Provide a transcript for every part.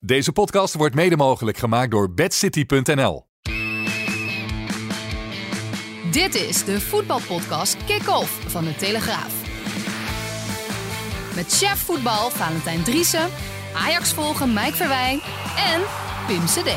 Deze podcast wordt mede mogelijk gemaakt door bedcity.nl. Dit is de voetbalpodcast Kick-Off van de Telegraaf. Met chef voetbal Valentijn Driessen, Ajax volgen Mike Verwijn en Pim CD.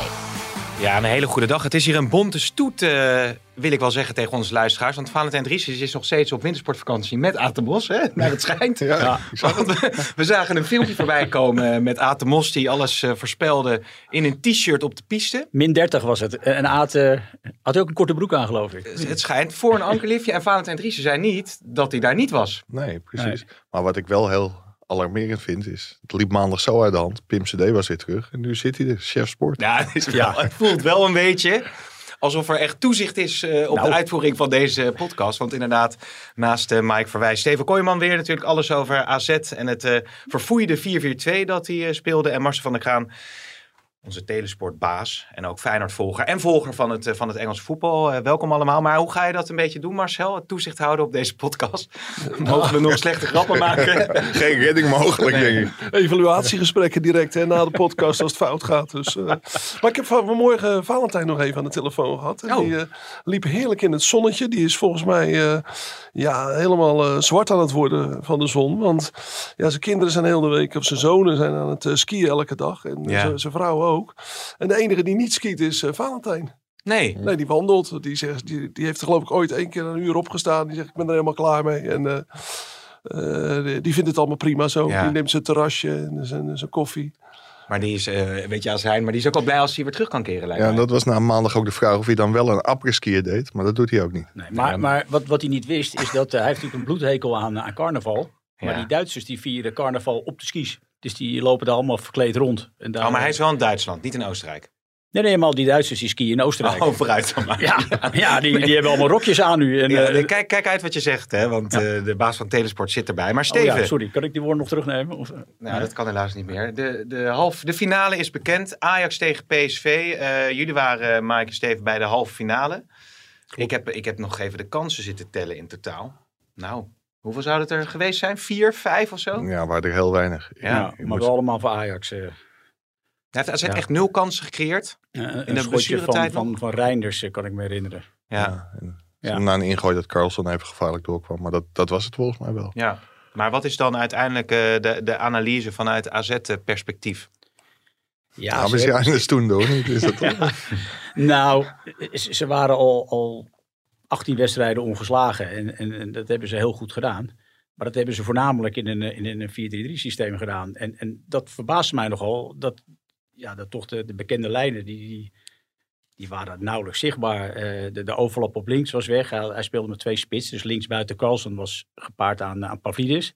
Ja, een hele goede dag. Het is hier een bonte stoet, eh, wil ik wel zeggen tegen onze luisteraars. Want Valentijn Dries is nog steeds op wintersportvakantie met Atemos, hè? naar het schijnt. Ja, Want we, we zagen een filmpje voorbij komen met Atemos die alles eh, voorspelde in een t-shirt op de piste. Min 30 was het. En eh, had ook een korte broek aan, geloof ik. Het schijnt voor een ankerliftje. En Valentijn Dries zei niet dat hij daar niet was. Nee, precies. Maar wat ik wel heel alarmerend vind is, het liep maandag zo uit de hand. Pim CD was weer terug en nu zit hij er, chef sport. Ja, het, is wel, het voelt wel een beetje alsof er echt toezicht is eh, op Nou. de uitvoering van deze podcast. Want inderdaad, naast eh, Mike Verwijs, Steven Kooijman weer natuurlijk alles over AZ en het eh verfoeide 4-4-2 dat hij eh, speelde. En Marcel van der Kraan, onze telesportbaas en ook Feyenoord-volger en volger van het, eh, van het Engelse voetbal. Eh, welkom allemaal. Maar hoe ga je dat een beetje doen, Marcel? Het toezicht houden op deze podcast? Mogen we nog slechte grappen maken? Geen redding mogelijk, denk ik. evaluatiegesprekken direct hè, na de podcast als het fout gaat. Dus, eh. Maar ik heb van- vanmorgen Valentijn nog even aan de telefoon gehad. En Oh. Die eh, liep heerlijk in het zonnetje. Die is volgens mij eh, ja, helemaal zwart aan het worden van de zon. Want ja, zijn kinderen zijn heel de week, of zijn zonen zijn aan het skiën elke dag. En Ja. zijn vrouw ook. En de enige die niet skiet is eh, Valentijn. Nee. Nee, die wandelt. Die, zegt, die, die heeft er geloof ik ooit één keer een uur opgestaan. Die zegt, ik ben er helemaal klaar mee. En eh, eh, die, die vindt het allemaal prima zo. Ja. Die neemt zijn terrasje en zijn, zijn koffie. Maar die is, eh, weet je, als hij, maar die is ook wel blij als hij weer terug kan keren. lijkt Ja, en mij. dat was na maandag ook de vraag of hij dan wel een après-skier deed. Maar dat doet hij ook niet. Nee, maar maar wat, wat hij niet wist, is dat hij heeft natuurlijk een bloedhekel aan, aan carnaval. Maar Ja. die Duitsers die vieren carnaval op de skis. Dus die lopen daar allemaal verkleed rond. En daar, Oh, maar hij is wel in Duitsland, niet in Oostenrijk. Nee, nee, maar al die Duitsers die skiën in Oostenrijk. Oh, vooruit dan maar. Ja, ja die, die hebben allemaal rokjes aan nu. En, Ja, eh, nee, kijk, kijk uit wat je zegt, hè, want eh, de baas van Telesport zit erbij. Maar oh Steven, ja, sorry, kan ik die woorden nog terugnemen? Of, eh, nou, dat kan helaas niet meer. De, de, half, de finale is bekend. Ajax tegen PSV. Jullie waren, Mike en Steven, bij de halve finale. Ik heb, ik heb nog even de kansen zitten tellen in totaal. Nou, hoeveel zou het er geweest zijn? Vier, vijf of zo? Ja, waren er heel weinig. Ja, ja, je maar wel allemaal voor Ajax. eh. Hij heeft AZ Ja. echt nul kansen gecreëerd. Een de schotje van, blessuretijd van, nog? van Reinders, eh, kan ik me herinneren. Ja, ja. Ja, en Ja. Na een ingooi dat Carlson even gevaarlijk doorkwam. Maar dat, dat was het volgens mij wel. Maar wat is dan uiteindelijk eh, de, de analyse vanuit AZ-perspectief? Ja, Ja, ze maar ze hebben- zijn dus toen door niet. Is dat Nou, ze, ze waren al, al 18 wedstrijden ongeslagen. En, en, en dat hebben ze heel goed gedaan. Maar dat hebben ze voornamelijk in een, in een 4-3-3 systeem gedaan. En, en dat verbaast mij nogal. Dat, ja, dat toch de, de bekende lijnen, die, die, die waren nauwelijks zichtbaar. Eh, de, de overlap op links was weg. Hij, hij speelde met twee spits. Dus links buiten Carlsen was gepaard aan, aan Pavlidis.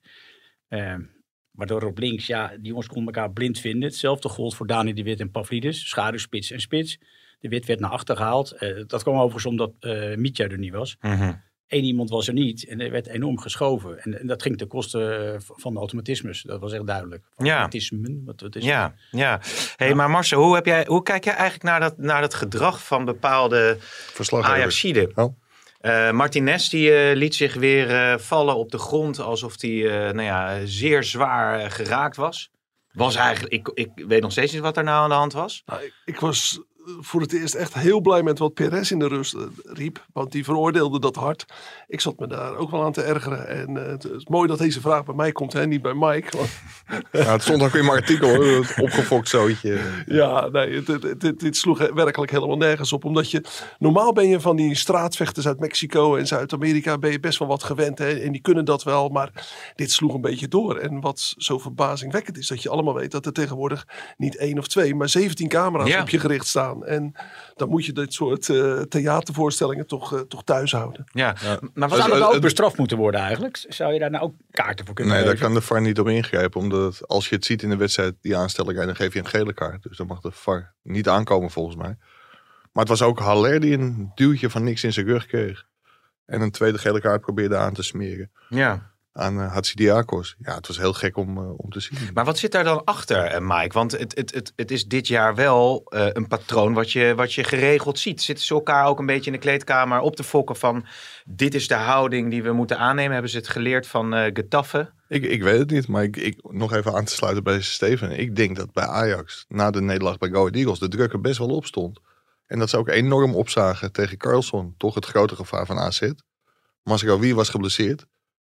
Ehm, waardoor op links, ja, die jongens konden elkaar blind vinden. Hetzelfde gold voor Dani de Wit en Pavlidis. Schaduwspits en spits. De Wit werd naar achter gehaald. Eh, dat kwam overigens omdat eh Mitja er niet was. Eén iemand was er niet en er werd enorm geschoven. En, en dat ging ten koste eh, van de automatismes. Dat was echt duidelijk. Ja. Automatismen, wat, wat is het? Ja, ja. Hey, maar Marcel, hoe, heb jij, hoe kijk jij eigenlijk naar dat, naar dat gedrag van bepaalde Verslaggever. Ajaxiden? Oh. Eh, Martinez die eh, liet zich weer eh, vallen op de grond alsof hij eh, nou ja, zeer zwaar geraakt was. Was eigenlijk, ik, ik weet nog steeds niet wat er nou aan de hand was. Nou, ik, ik was voor het eerst echt heel blij met wat Perez in de rust eh, riep. Want die veroordeelde dat hard. Ik zat me daar ook wel aan te ergeren. En eh, het is mooi dat deze vraag bij mij komt, hè, niet bij Mike. Want, Ja, het stond ook in mijn artikel. hoor, opgefokt zootje. ja, nee, dit, dit sloeg werkelijk helemaal nergens op. Omdat je, normaal ben je van die straatvechters uit Mexico en Zuid-Amerika, ben je best wel wat gewend. Hè, en die kunnen dat wel, maar dit sloeg een beetje door. En wat zo verbazingwekkend is, dat je allemaal weet dat er tegenwoordig niet één of twee, maar 17 camera's Ja. op je gericht staan. Gaan. En dan moet je dit soort eh, theatervoorstellingen toch, eh, toch thuis houden. Ja. Maar Zou wat, dat eh, ook het- bestraft moeten worden eigenlijk? Zou je daar nou ook kaarten voor kunnen Nee, daar kan de VAR niet op ingrijpen. Omdat als je het ziet in de wedstrijd, die aanstelling, dan geef je een gele kaart. Dus dan mag de VAR niet aankomen volgens mij. Maar het was ook Haller die een duwtje van niks in zijn rug kreeg. En een tweede gele kaart probeerde aan te smeren. ja. Aan uh, Hatsidiakos. Ja, het was heel gek om, eh, om te zien. Maar wat zit daar dan achter, eh, Mike? Want het, het, het, het is dit jaar wel een patroon wat je, wat je geregeld ziet. Zitten ze elkaar ook een beetje in de kleedkamer op te fokken van... dit is de houding die we moeten aannemen? Hebben ze het geleerd van eh Getafe? Ik, ik weet het niet, maar ik, ik, nog even aan te sluiten bij Steven. Ik denk dat bij Ajax, na de nederlaag bij Go Ahead Eagles, de druk er best wel op stond. En dat ze ook enorm opzagen tegen Carlson. Toch het grote gevaar van AZ. Masraoui was geblesseerd.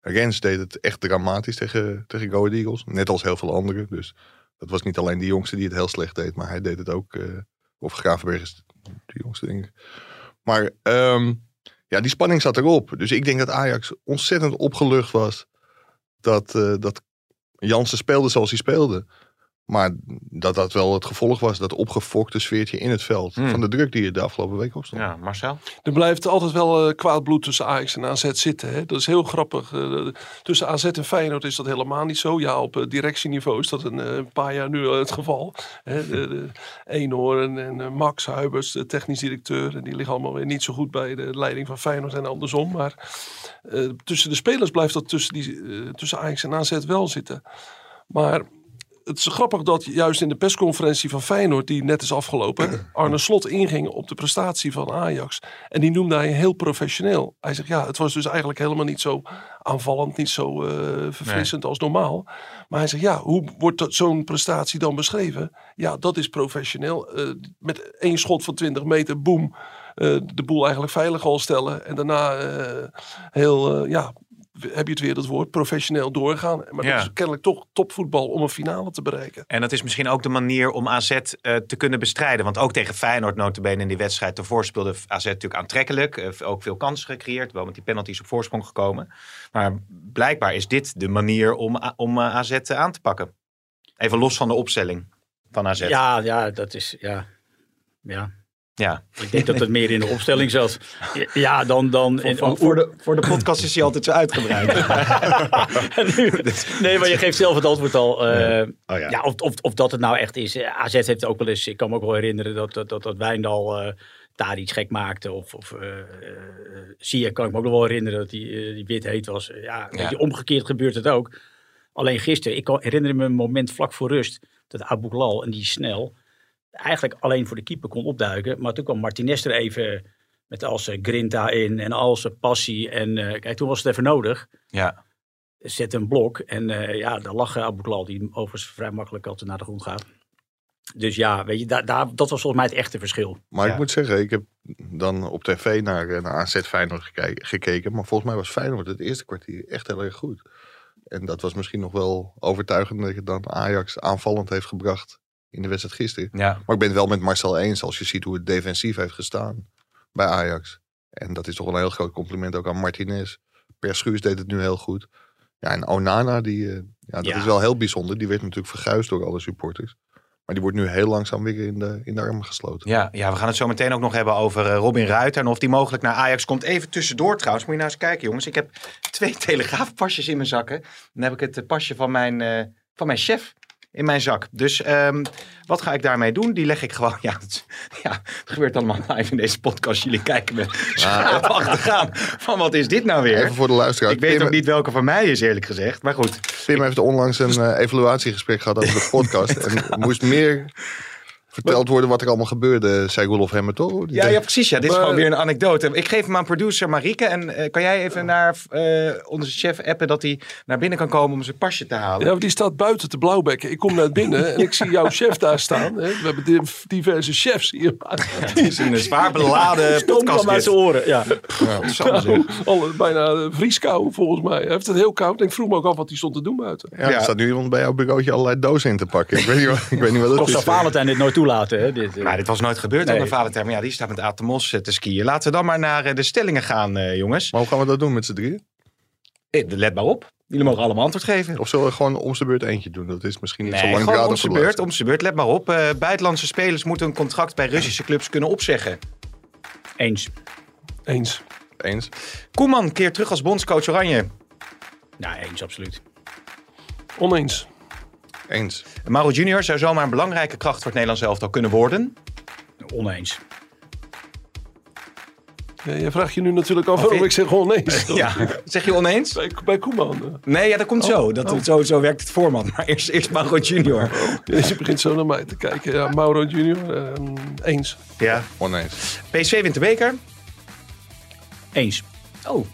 Rens deed het echt dramatisch tegen, tegen Go Eagles. Net als heel veel anderen. Dus dat was niet alleen die jongste die het heel slecht deed. Maar hij deed het ook. eh, of Gravenberg is de jongste, denk ik. Maar ehm, ja, die spanning zat erop. Dus ik denk dat Ajax ontzettend opgelucht was. Dat, eh, dat Jansen speelde zoals hij speelde. Maar dat dat wel het gevolg was. Dat opgefokte sfeertje in het veld. Hmm. Van de druk die er de afgelopen week op stond. Ja, Marcel? Er blijft altijd wel eh, kwaad bloed tussen Ajax en AZ zitten. Hè? Dat is heel grappig. Eh, tussen AZ en Feyenoord is dat helemaal niet zo. Ja, op eh, directieniveau is dat een eh, paar jaar nu al het geval. Hè? De, de Eenhoorn en Max Huibers, de technisch directeur. En die liggen allemaal weer niet zo goed bij de leiding van Feyenoord en andersom. Maar eh, tussen de spelers blijft dat tussen, die, eh, tussen Ajax en AZ wel zitten. Maar het is grappig dat juist in de persconferentie van Feyenoord, die net is afgelopen, Arne Slot inging op de prestatie van Ajax. En die noemde hij heel professioneel. Hij zegt, ja, het was dus eigenlijk helemaal niet zo aanvallend, niet zo eh, verfrissend als normaal. Maar hij zegt, ja, hoe wordt zo'n prestatie dan beschreven? Ja, dat is professioneel. Eh, met één schot van 20 meter, boem, eh, de boel eigenlijk veilig al stellen. En daarna heel, ja, heb je het weer dat woord, professioneel doorgaan. Maar Ja. dat is kennelijk toch topvoetbal om een finale te bereiken. En dat is misschien ook de manier om AZ eh, te kunnen bestrijden. Want ook tegen Feyenoord notabene in die wedstrijd daarvoor speelde AZ natuurlijk aantrekkelijk. Eh, ook veel kansen gecreëerd, wel met die penalties op voorsprong gekomen. Maar blijkbaar is dit de manier om, om eh, AZ aan te pakken. Even los van de opstelling van AZ. Ja, ja, dat is. Ja. ja. Ja. Ik denk dat het meer in de opstelling zat. Ja, dan. dan Voor, voor, de, voor de podcast is hij altijd zo uitgebreid. nee, maar je geeft zelf het antwoord al. eh, Oh ja. ja. of, of, of dat het nou echt is. AZ heeft ook wel eens. Ik kan me ook wel herinneren dat, dat, dat, dat Wijndal eh, daar iets gek maakte. Of, of eh eh, Ziyech kan ik me ook nog wel herinneren dat die, die wit heet was. Ja, weet Ja. je, omgekeerd gebeurt het ook. Alleen gisteren, ik herinner me een moment vlak voor rust. Dat Abu Lal en die snel eigenlijk alleen voor de keeper kon opduiken. Maar toen kwam Martinez er even met al zijn grinta in en al zijn passie. En eh, kijk, toen was het even nodig ja. zet een blok. En eh, ja, daar lag Abu Klal, die overigens vrij makkelijk altijd naar de grond gaat. Dus ja, weet je, daar, daar, dat was volgens mij het echte verschil. Maar Ja. ik moet zeggen, ik heb dan op tv naar, eh, naar AZ Feyenoord gekeken, gekeken. Maar volgens mij was Feyenoord het eerste kwartier echt heel erg goed. En dat was misschien nog wel overtuigender dan Ajax aanvallend heeft gebracht in de wedstrijd gisteren. ja. Maar ik ben het wel met Marcel eens als je ziet hoe het defensief heeft gestaan bij Ajax. En dat is toch wel een heel groot compliment ook aan Martinez. Perschuurs deed het nu heel goed. Ja, en Onana, die, eh, ja, dat Ja. is wel heel bijzonder. Die werd natuurlijk verguisd door alle supporters. Maar die wordt nu heel langzaam weer in de, in de armen gesloten. Ja, ja, we gaan het zo meteen ook nog hebben over eh, Robin Ruiter. En of die mogelijk naar Ajax komt. Even tussendoor trouwens. Moet je nou eens kijken, jongens. Ik heb twee telegraafpasjes in mijn zakken. Dan heb ik het eh, pasje van mijn, van mijn chef in mijn zak. Dus ehm, wat ga ik daarmee doen? Die leg ik gewoon. Ja, het, ja, het gebeurt allemaal live in deze podcast. Jullie kijken me schaap achtergaan. Van wat is dit nou weer? Even voor de luisteraar. Ik weet Pim, ook niet welke van mij is, eerlijk gezegd. Maar goed. Pim heeft onlangs een eh, evaluatiegesprek gehad over de podcast. en moest meer verteld worden wat er allemaal gebeurde, zei Rolof Hemmer toch? Ja, ja, precies. Ja. Dit is gewoon weer een anekdote. Ik geef hem aan producer Marieke. En eh, kan jij even naar eh, onze chef appen dat hij naar binnen kan komen om zijn pasje te halen? Ja, want die staat buiten te blauwbekken. Ik kom naar binnen en ik zie jouw chef daar staan. Hè. We hebben di- diverse chefs hier. Het is een zwaar beladen podcast. kwam uit zijn oren. Ja. Al bijna eh, vrieskou volgens mij. Hij heeft het heel koud. Ik vroeg me ook af wat hij stond te doen buiten. Ja, Ja. er staat nu iemand bij jouw bureautje allerlei dozen in te pakken. Ik weet niet wat, ik weet niet wat Toch het is. Valentijn dit nooit toelaten. Hè? Dit, eh. Maar dit was nooit gebeurd Nee. onder Valentijn. Ja, die staat met Atemos eh, te skiën. Laten we dan maar naar eh, de stellingen gaan, eh, jongens. Maar hoe gaan we dat doen met z'n drieën? Let maar op. Jullie mogen allemaal antwoord geven. Of zullen we gewoon om zijn beurt eentje doen? Dat is misschien niet zo Nee, gewoon om zijn de beurt. Om zijn beurt. Let maar op. Eh, buitenlandse spelers moeten een contract bij Russische clubs kunnen opzeggen. Eens. Eens. Eens. Koeman keert terug als bondscoach Oranje. Ja, eens absoluut. Oneens. Eens. Mauro Junior zou zomaar een belangrijke kracht voor het Nederlands elftal kunnen worden. Oneens. Ja, je vraagt je nu natuurlijk af waarom ik zeg oneens. Ja, zeg je oneens? Bij, bij Koeman. eh. Nee, ja, dat komt zo. Dat, zo. Zo werkt het format. Maar eerst, eerst Mauro Junior. Je begint zo naar mij te kijken. Ja, Mauro Junior, ehm, eens. Ja. Oneens. PSV wint de beker. Eens. Oh.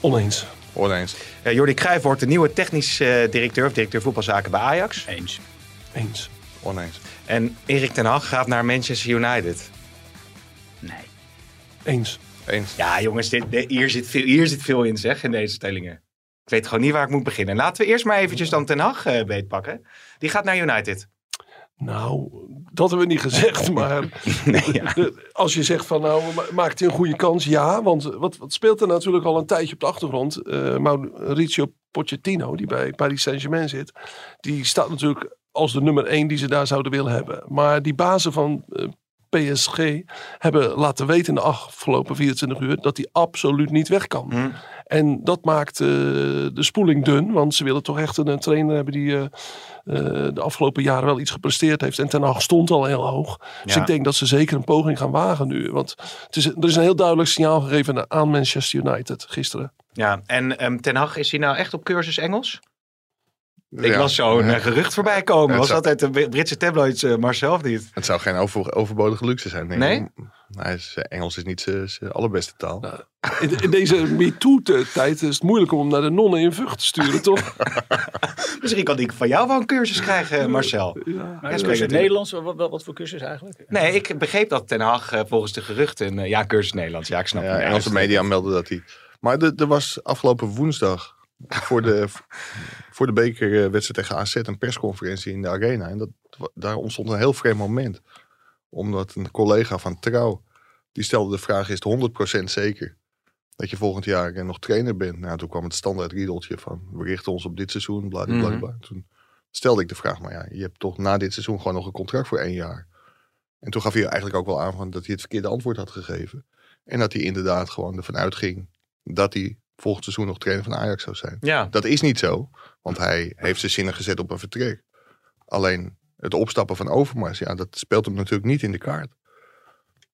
Oneens. Oneens. Ja, Jordi Cruijff wordt de nieuwe technisch eh, directeur of directeur voetbalzaken bij Ajax. Eens. Eens. Oneens. En Erik ten Hag gaat naar Manchester United. Nee. Eens. Eens. Ja, jongens, dit, dit- hier, zit veel, hier zit veel in, zeg, in deze stellingen. Ik weet gewoon niet waar ik moet beginnen. Laten we eerst maar eventjes dan Ten Hag eh, beetpakken. Die gaat naar United. Nou, dat hebben we niet gezegd, maar Nee, ja. als je zegt van nou, ma- maakt hij een goede kans? Ja, want wat, wat speelt er natuurlijk al een tijdje op de achtergrond? Eh Mauricio Pochettino, die bij Paris Saint-Germain zit, die staat natuurlijk als de nummer één die ze daar zouden willen hebben. Maar die bazen van eh, PSG hebben laten weten in de afgelopen 24 uur dat hij absoluut niet weg kan. Hm. En dat maakt eh, de spoeling dun, want ze willen toch echt een, een trainer hebben die eh, eh, de afgelopen jaren wel iets gepresteerd heeft. En Ten Hag stond al heel hoog. Dus ik denk dat ze zeker een poging gaan wagen nu. Want het is, er is een heel duidelijk signaal gegeven aan Manchester United gisteren. ja. En ehm, Ten Hag, is hij nou echt op cursus Engels? Ik Ja. las zo'n eh, gerucht voorbij komen. Ja, Was het dat uit de Britse tabloids, eh, Marcel, of niet? Het zou geen over, overbodige luxe zijn. denk Nee? ik. Hij is, eh, Engels is niet zijn allerbeste taal. In, in deze MeToo-tijd is het moeilijk om hem naar de nonnen in Vught te sturen, toch? Misschien kan ik van jou wel een cursus krijgen, Marcel. Ja. Maar Ja, is spreek het het Nederlands? Wat, wat, wat voor cursus eigenlijk? Nee, ik begreep dat Ten Hag eh, volgens de geruchten... eh, ja, cursus Nederlands. Ja, ik snap Ja, het. Engelse media melden dat hij. Maar de- er was afgelopen woensdag voor de, voor de bekerwedstrijd tegen AZ een persconferentie in de arena. En dat, daar ontstond een heel vreemd moment. Omdat een collega van Trouw, die stelde de vraag, is het 100% zeker dat je volgend jaar eh, nog trainer bent? Nou, toen kwam het standaard riedeltje van, we richten ons op dit seizoen, bladibladibla. Mhm. Toen stelde ik de vraag, maar ja, je hebt toch na dit seizoen gewoon nog een contract voor één jaar. En toen gaf hij eigenlijk ook wel aan van dat hij het verkeerde antwoord had gegeven. En dat hij inderdaad gewoon ervan uitging dat hij volgend seizoen nog trainer van Ajax zou zijn. Ja, Dat is niet zo, want hij heeft zijn zinnen gezet op een vertrek. Alleen het opstappen van Overmars, ja, dat speelt hem natuurlijk niet in de kaart.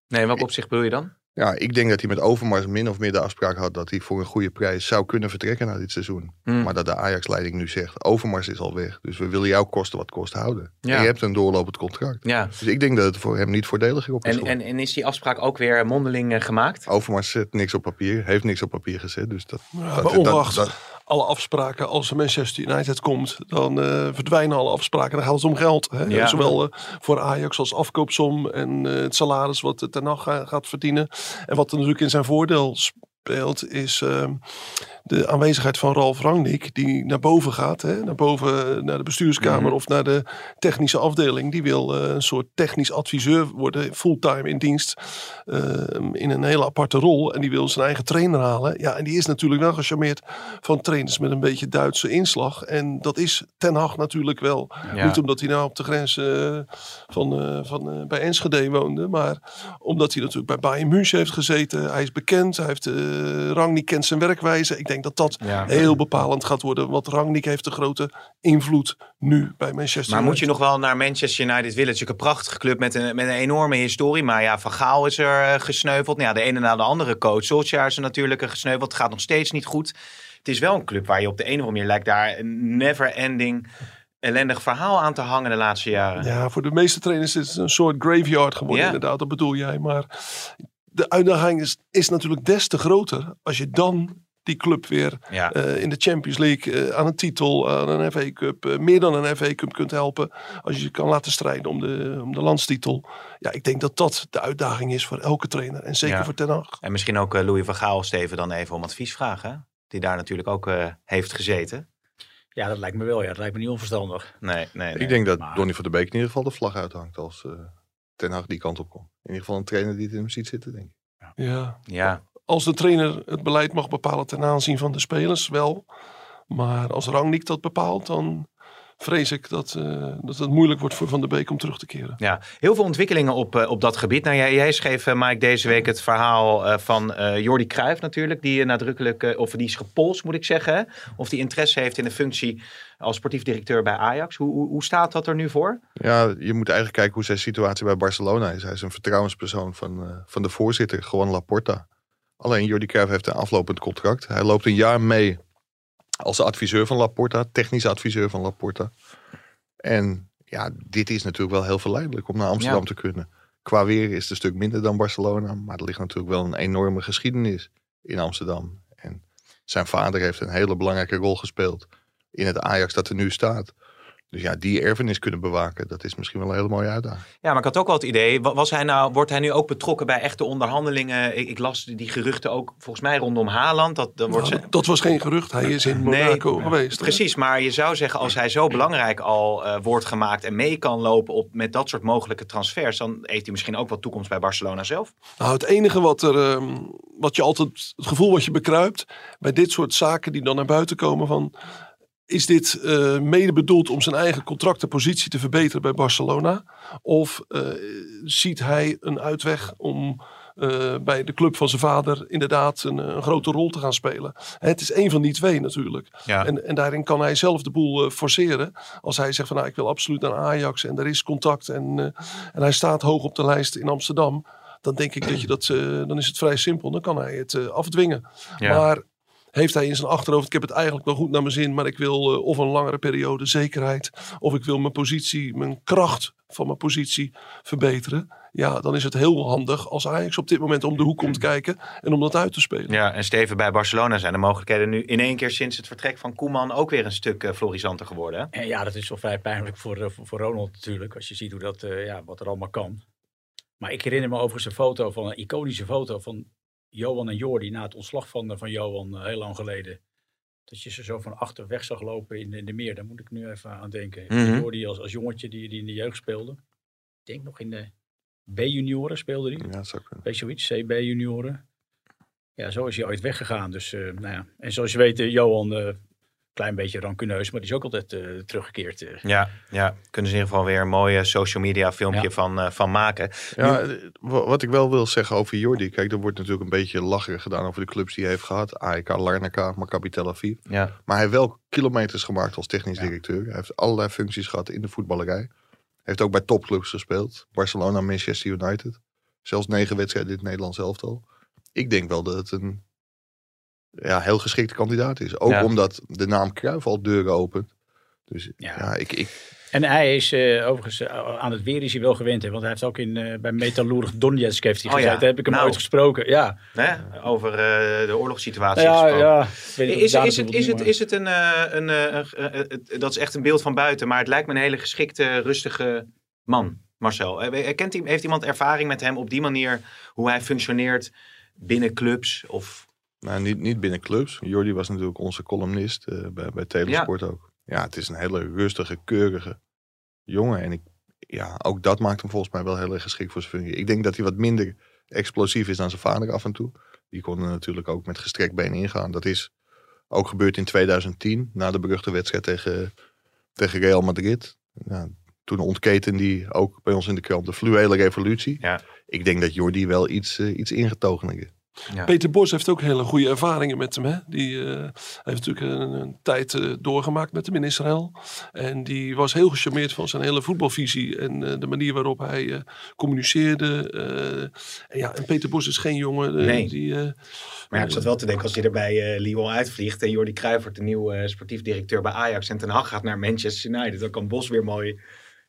nee, in welk opzicht bedoel je dan? Ja, ik denk dat hij met Overmars min of meer de afspraak had dat hij voor een goede prijs zou kunnen vertrekken na dit seizoen. Hm. Maar dat de Ajax-leiding nu zegt, Overmars is al weg, dus we willen jou kosten wat kost houden. Ja. En je hebt een doorlopend contract. Ja, Dus ik denk dat het voor hem niet voordeliger op is. en, en, en is die afspraak ook weer mondeling eh, gemaakt? Overmars zet niks op papier, heeft niks op papier gezet. Dus dat, Ja, dat- maar dat- ongeacht dat- alle afspraken, als Manchester United komt, dan eh, verdwijnen alle afspraken. Dan gaat het om geld. Hè? Ja. Zowel eh, voor Ajax als afkoopsom en eh, het salaris wat het Ten Hag ga- gaat verdienen. En wat er natuurlijk in zijn voordeel speelt, is eh, de aanwezigheid van Ralf Rangnick, die naar boven gaat. Hè? Naar boven, naar de bestuurskamer Mhm. of naar de technische afdeling. Die wil eh, een soort technisch adviseur worden, fulltime in dienst. eh, in een hele aparte rol. En die wil zijn eigen trainer halen. Ja, en die is natuurlijk wel gecharmeerd van trainers met een beetje Duitse inslag. En dat is Ten Hag natuurlijk wel. Ja. Niet omdat hij nou op de grens eh, van, eh, van bij Enschede woonde. Maar omdat hij natuurlijk bij Bayern München heeft gezeten. Hij is bekend. Hij heeft Rangnick kent zijn werkwijze. Ik denk dat dat Ja. heel bepalend gaat worden. Want Rangnick heeft een grote invloed nu bij Manchester Maar moet je nog wel naar Manchester United willen? Het is natuurlijk een prachtige club met een, met een enorme historie. Maar ja, Van Gaal is er eh, gesneuveld. Nou ja, de ene na de andere coach. Solskjaer is er natuurlijk eh, gesneuveld. Het gaat nog steeds niet goed. Het is wel een club waar je op de een of andere manier lijkt daar een never-ending ellendig verhaal aan te hangen de laatste jaren. Ja, voor de meeste trainers is het een soort graveyard geworden, Ja. inderdaad. Dat bedoel jij. Maar de uitdaging is, is natuurlijk des te groter als je dan die club weer Ja. eh, in de Champions League eh, aan een titel, aan een FA Cup, eh, meer dan een FA Cup kunt helpen. Als je je kan laten strijden om de, om de landstitel. Ja, ik denk dat dat de uitdaging is voor elke trainer. En zeker Ja. voor Ten Hag. En misschien ook eh, Louis van Gaal, Steven, dan even om advies vragen. hè? Die daar natuurlijk ook eh, heeft gezeten. Ja, dat lijkt me wel. Ja, dat lijkt me niet onverstandig. Nee, nee, nee. Ik denk dat Maar- Donny van der Beek in ieder geval de vlag uithangt als eh Ten Hag die kant op komt. In ieder geval een trainer die het in hem ziet zitten, denk ik. Ja. Ja, als de trainer het beleid mag bepalen ten aanzien van de spelers, wel. Maar als Rangnick dat bepaalt, dan vrees ik dat, eh, dat het moeilijk wordt voor Van der Beek om terug te keren. Ja, heel veel ontwikkelingen op, eh, op dat gebied. Nou, jij, jij schreef, eh, Mike, deze week het verhaal eh, van eh Jordi Cruijff natuurlijk. Die nadrukkelijk, eh, of die is gepolst moet ik zeggen. Of die interesse heeft in de functie als sportief directeur bij Ajax. Hoe, hoe, hoe staat dat er nu voor? Ja, je moet eigenlijk kijken hoe zijn situatie bij Barcelona is. Hij is een vertrouwenspersoon van, eh, van de voorzitter, Juan Laporta. Alleen Jordi Cruijff heeft een aflopend contract. Hij loopt een jaar mee als adviseur van Laporta, technisch adviseur van Laporta. En ja, dit is natuurlijk wel heel verleidelijk om naar Amsterdam Ja. te kunnen. Qua weer is het een stuk minder dan Barcelona, maar er ligt natuurlijk wel een enorme geschiedenis in Amsterdam. En zijn vader heeft een hele belangrijke rol gespeeld in het Ajax dat er nu staat. Dus ja, die erfenis kunnen bewaken, dat is misschien wel een hele mooie uitdaging. Ja, maar ik had ook wel het idee, wa- was hij nou, wordt hij nu ook betrokken bij echte onderhandelingen? Ik, ik las die geruchten ook volgens mij rondom Haaland. Dat, dat wordt Nou, ze- dat was geen gerucht. Hij is in Monaco geweest. hè? Precies, maar je zou zeggen als hij zo belangrijk al eh, wordt gemaakt en mee kan lopen op, met dat soort mogelijke transfers, dan heeft hij misschien ook wel toekomst bij Barcelona zelf. Nou, het enige wat, er, ehm, wat je altijd, het gevoel wat je bekruipt bij dit soort zaken die dan naar buiten komen van, is dit eh, mede bedoeld om zijn eigen contractenpositie te verbeteren bij Barcelona? Of eh, ziet hij een uitweg om eh, bij de club van zijn vader inderdaad een, een grote rol te gaan spelen? Hè, Het is één van die twee natuurlijk. Ja. En, en daarin kan hij zelf de boel forceren. Als hij zegt van nou, ik wil absoluut naar Ajax en er is contact en, en hij staat hoog op de lijst in Amsterdam. Dan denk ik dat je dat, dan is het vrij simpel. Dan kan hij het afdwingen. Ja. Maar heeft hij in zijn achterhoofd, ik heb het eigenlijk wel goed naar mijn zin, maar ik wil eh, of een langere periode zekerheid, of ik wil mijn positie, mijn kracht van mijn positie verbeteren. Ja, dan is het heel handig als Ajax op dit moment om de hoek komt kijken en om dat uit te spelen. Ja, en Steven, bij Barcelona zijn de mogelijkheden nu in één keer sinds het vertrek van Koeman ook weer een stuk eh, florissanter geworden. Hè? En ja, dat is wel vrij pijnlijk voor, eh, voor, Ronald natuurlijk. Als je ziet hoe dat, eh, ja, wat er allemaal kan. Maar ik herinner me overigens een foto van een iconische foto van Johan en Jordi na het ontslag van, eh, van Johan eh, heel lang geleden. Dat je ze zo van achter weg zag lopen in, in de meer. Daar moet ik nu even aan denken. Mhm. Jordi als, als jongetje die, die in de jeugd speelde. Ik denk nog in de B-junioren speelde hij. Ja, zou kunnen. Weet je zoiets? CB-junioren. Ja, zo is hij ooit weggegaan. Dus, eh, nou ja. En zoals je weet, Johan, een klein beetje rancuneus, maar die is ook altijd eh, teruggekeerd. eh. Ja, ja, kunnen ze in ieder geval weer een mooie social media filmpje Ja. van, eh, van maken. Ja, wa- wat ik wel wil zeggen over Jordi. Kijk, er wordt natuurlijk een beetje lacherig gedaan over de clubs die hij heeft gehad. AEK, Larnaca, Maccabi Tel Aviv. Ja. Maar hij heeft wel kilometers gemaakt als technisch Ja. directeur. Hij heeft allerlei functies gehad in de voetballerij. Heeft ook bij topclubs gespeeld. Barcelona, Manchester United. Zelfs negen wedstrijden in het Nederlands elftal. Ik denk wel dat het een ja, heel geschikte kandidaat is. Ook Ja. omdat de naam Cruijff al deuren opent. Dus ja, Ja. ik, ik, En hij is eh, overigens eh, aan het weer is hij wel gewend. Hè, want hij heeft ook in, eh, bij Metalurg Donetsk heeft hij Oh ja, gezeten. Heb ik hem nou. ooit gesproken. Ja, Hè? Over eh, de oorlogssituatie. ja, gesproken. ja. Is, is, het, is, het, is het een, eh, een, dat is echt een beeld van buiten, maar het lijkt me een hele geschikte, rustige man, Marcel. Kent, hij- heeft iemand ervaring met hem op die manier, hoe hij functioneert binnen clubs? Of, Nou, niet, niet binnen clubs. Jordi was natuurlijk onze columnist eh, bij, bij Telesport ook. Ja, het is een hele rustige, keurige jongen. En ik, ja, ook dat maakt hem volgens mij wel heel erg geschikt voor zijn functie. Ik denk dat hij wat minder explosief is dan zijn vader af en toe. Die kon er natuurlijk ook met gestrekt been ingaan. Dat is ook gebeurd in 2010, na de beruchte wedstrijd tegen, tegen Real Madrid. Ja, toen ontketen die ook bij ons in de krant de fluwele revolutie. Ja. Ik denk dat Jordi wel iets, eh, iets ingetogener is. Ja. Peter Bos heeft ook hele goede ervaringen met hem. Hè? Die eh, heeft natuurlijk een, een tijd eh, doorgemaakt met hem in Israël. En die was heel gecharmeerd van zijn hele voetbalvisie. En eh, de manier waarop hij communiceerde. en, ja, en Peter Bos is geen jongen Nee. die... Maar ja, ik zat wel te denken, als je er bij Lyon uitvliegt en Jordi Cruijff wordt de nieuwe sportief directeur bij Ajax en Ten Hag gaat naar Manchester United, dan kan Bos weer mooi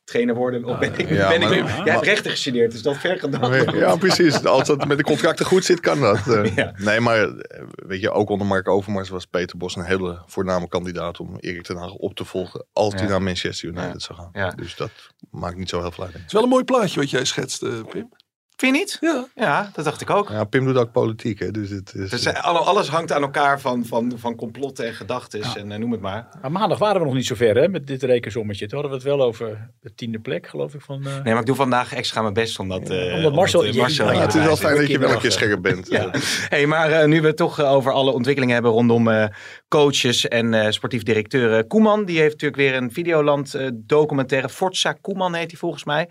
trainer worden. Of ben ik, ja, ben ik, maar- jij hebt rechten gestudeerd, dus dat ver gedaan. Ja, precies. Als dat met de contracten goed zit, kan dat. Eh, Ja. Nee, maar eh, weet je, ook onder Mark Overmars was Peter Bos een hele voorname kandidaat om Erik ten Hag op te volgen als hij Ja. naar Manchester United Ja. zou gaan. Ja. Dus dat maakt niet zo heel veel uit. Het is wel een mooi plaatje wat jij schetst, eh, Pim. Vind je niet? Ja. Ja, dat dacht ik ook. Ja, Pim doet ook politiek, hè, dus het is... Dus, eh, alle- alles hangt aan elkaar van, van, van complotten en gedachten en eh, noem het maar. Maar maandag waren we nog niet zo ver hè, met dit rekensommetje. Toen hadden we het wel over de tiende plek, geloof ik. Van, eh, Nee, maar ik doe vandaag extra mijn best om dat... eh, Omdat Marcel- om dat, eh, Marcel Ja, ja, het is wel fijn dat je wel een keer scherp bent. Ja. Hey, maar eh, nu we het toch eh, over alle ontwikkelingen hebben rondom eh, coaches en eh, sportief directeur eh, Koeman. Die heeft natuurlijk weer een Videoland eh, documentaire. Forza Koeman heet hij volgens mij.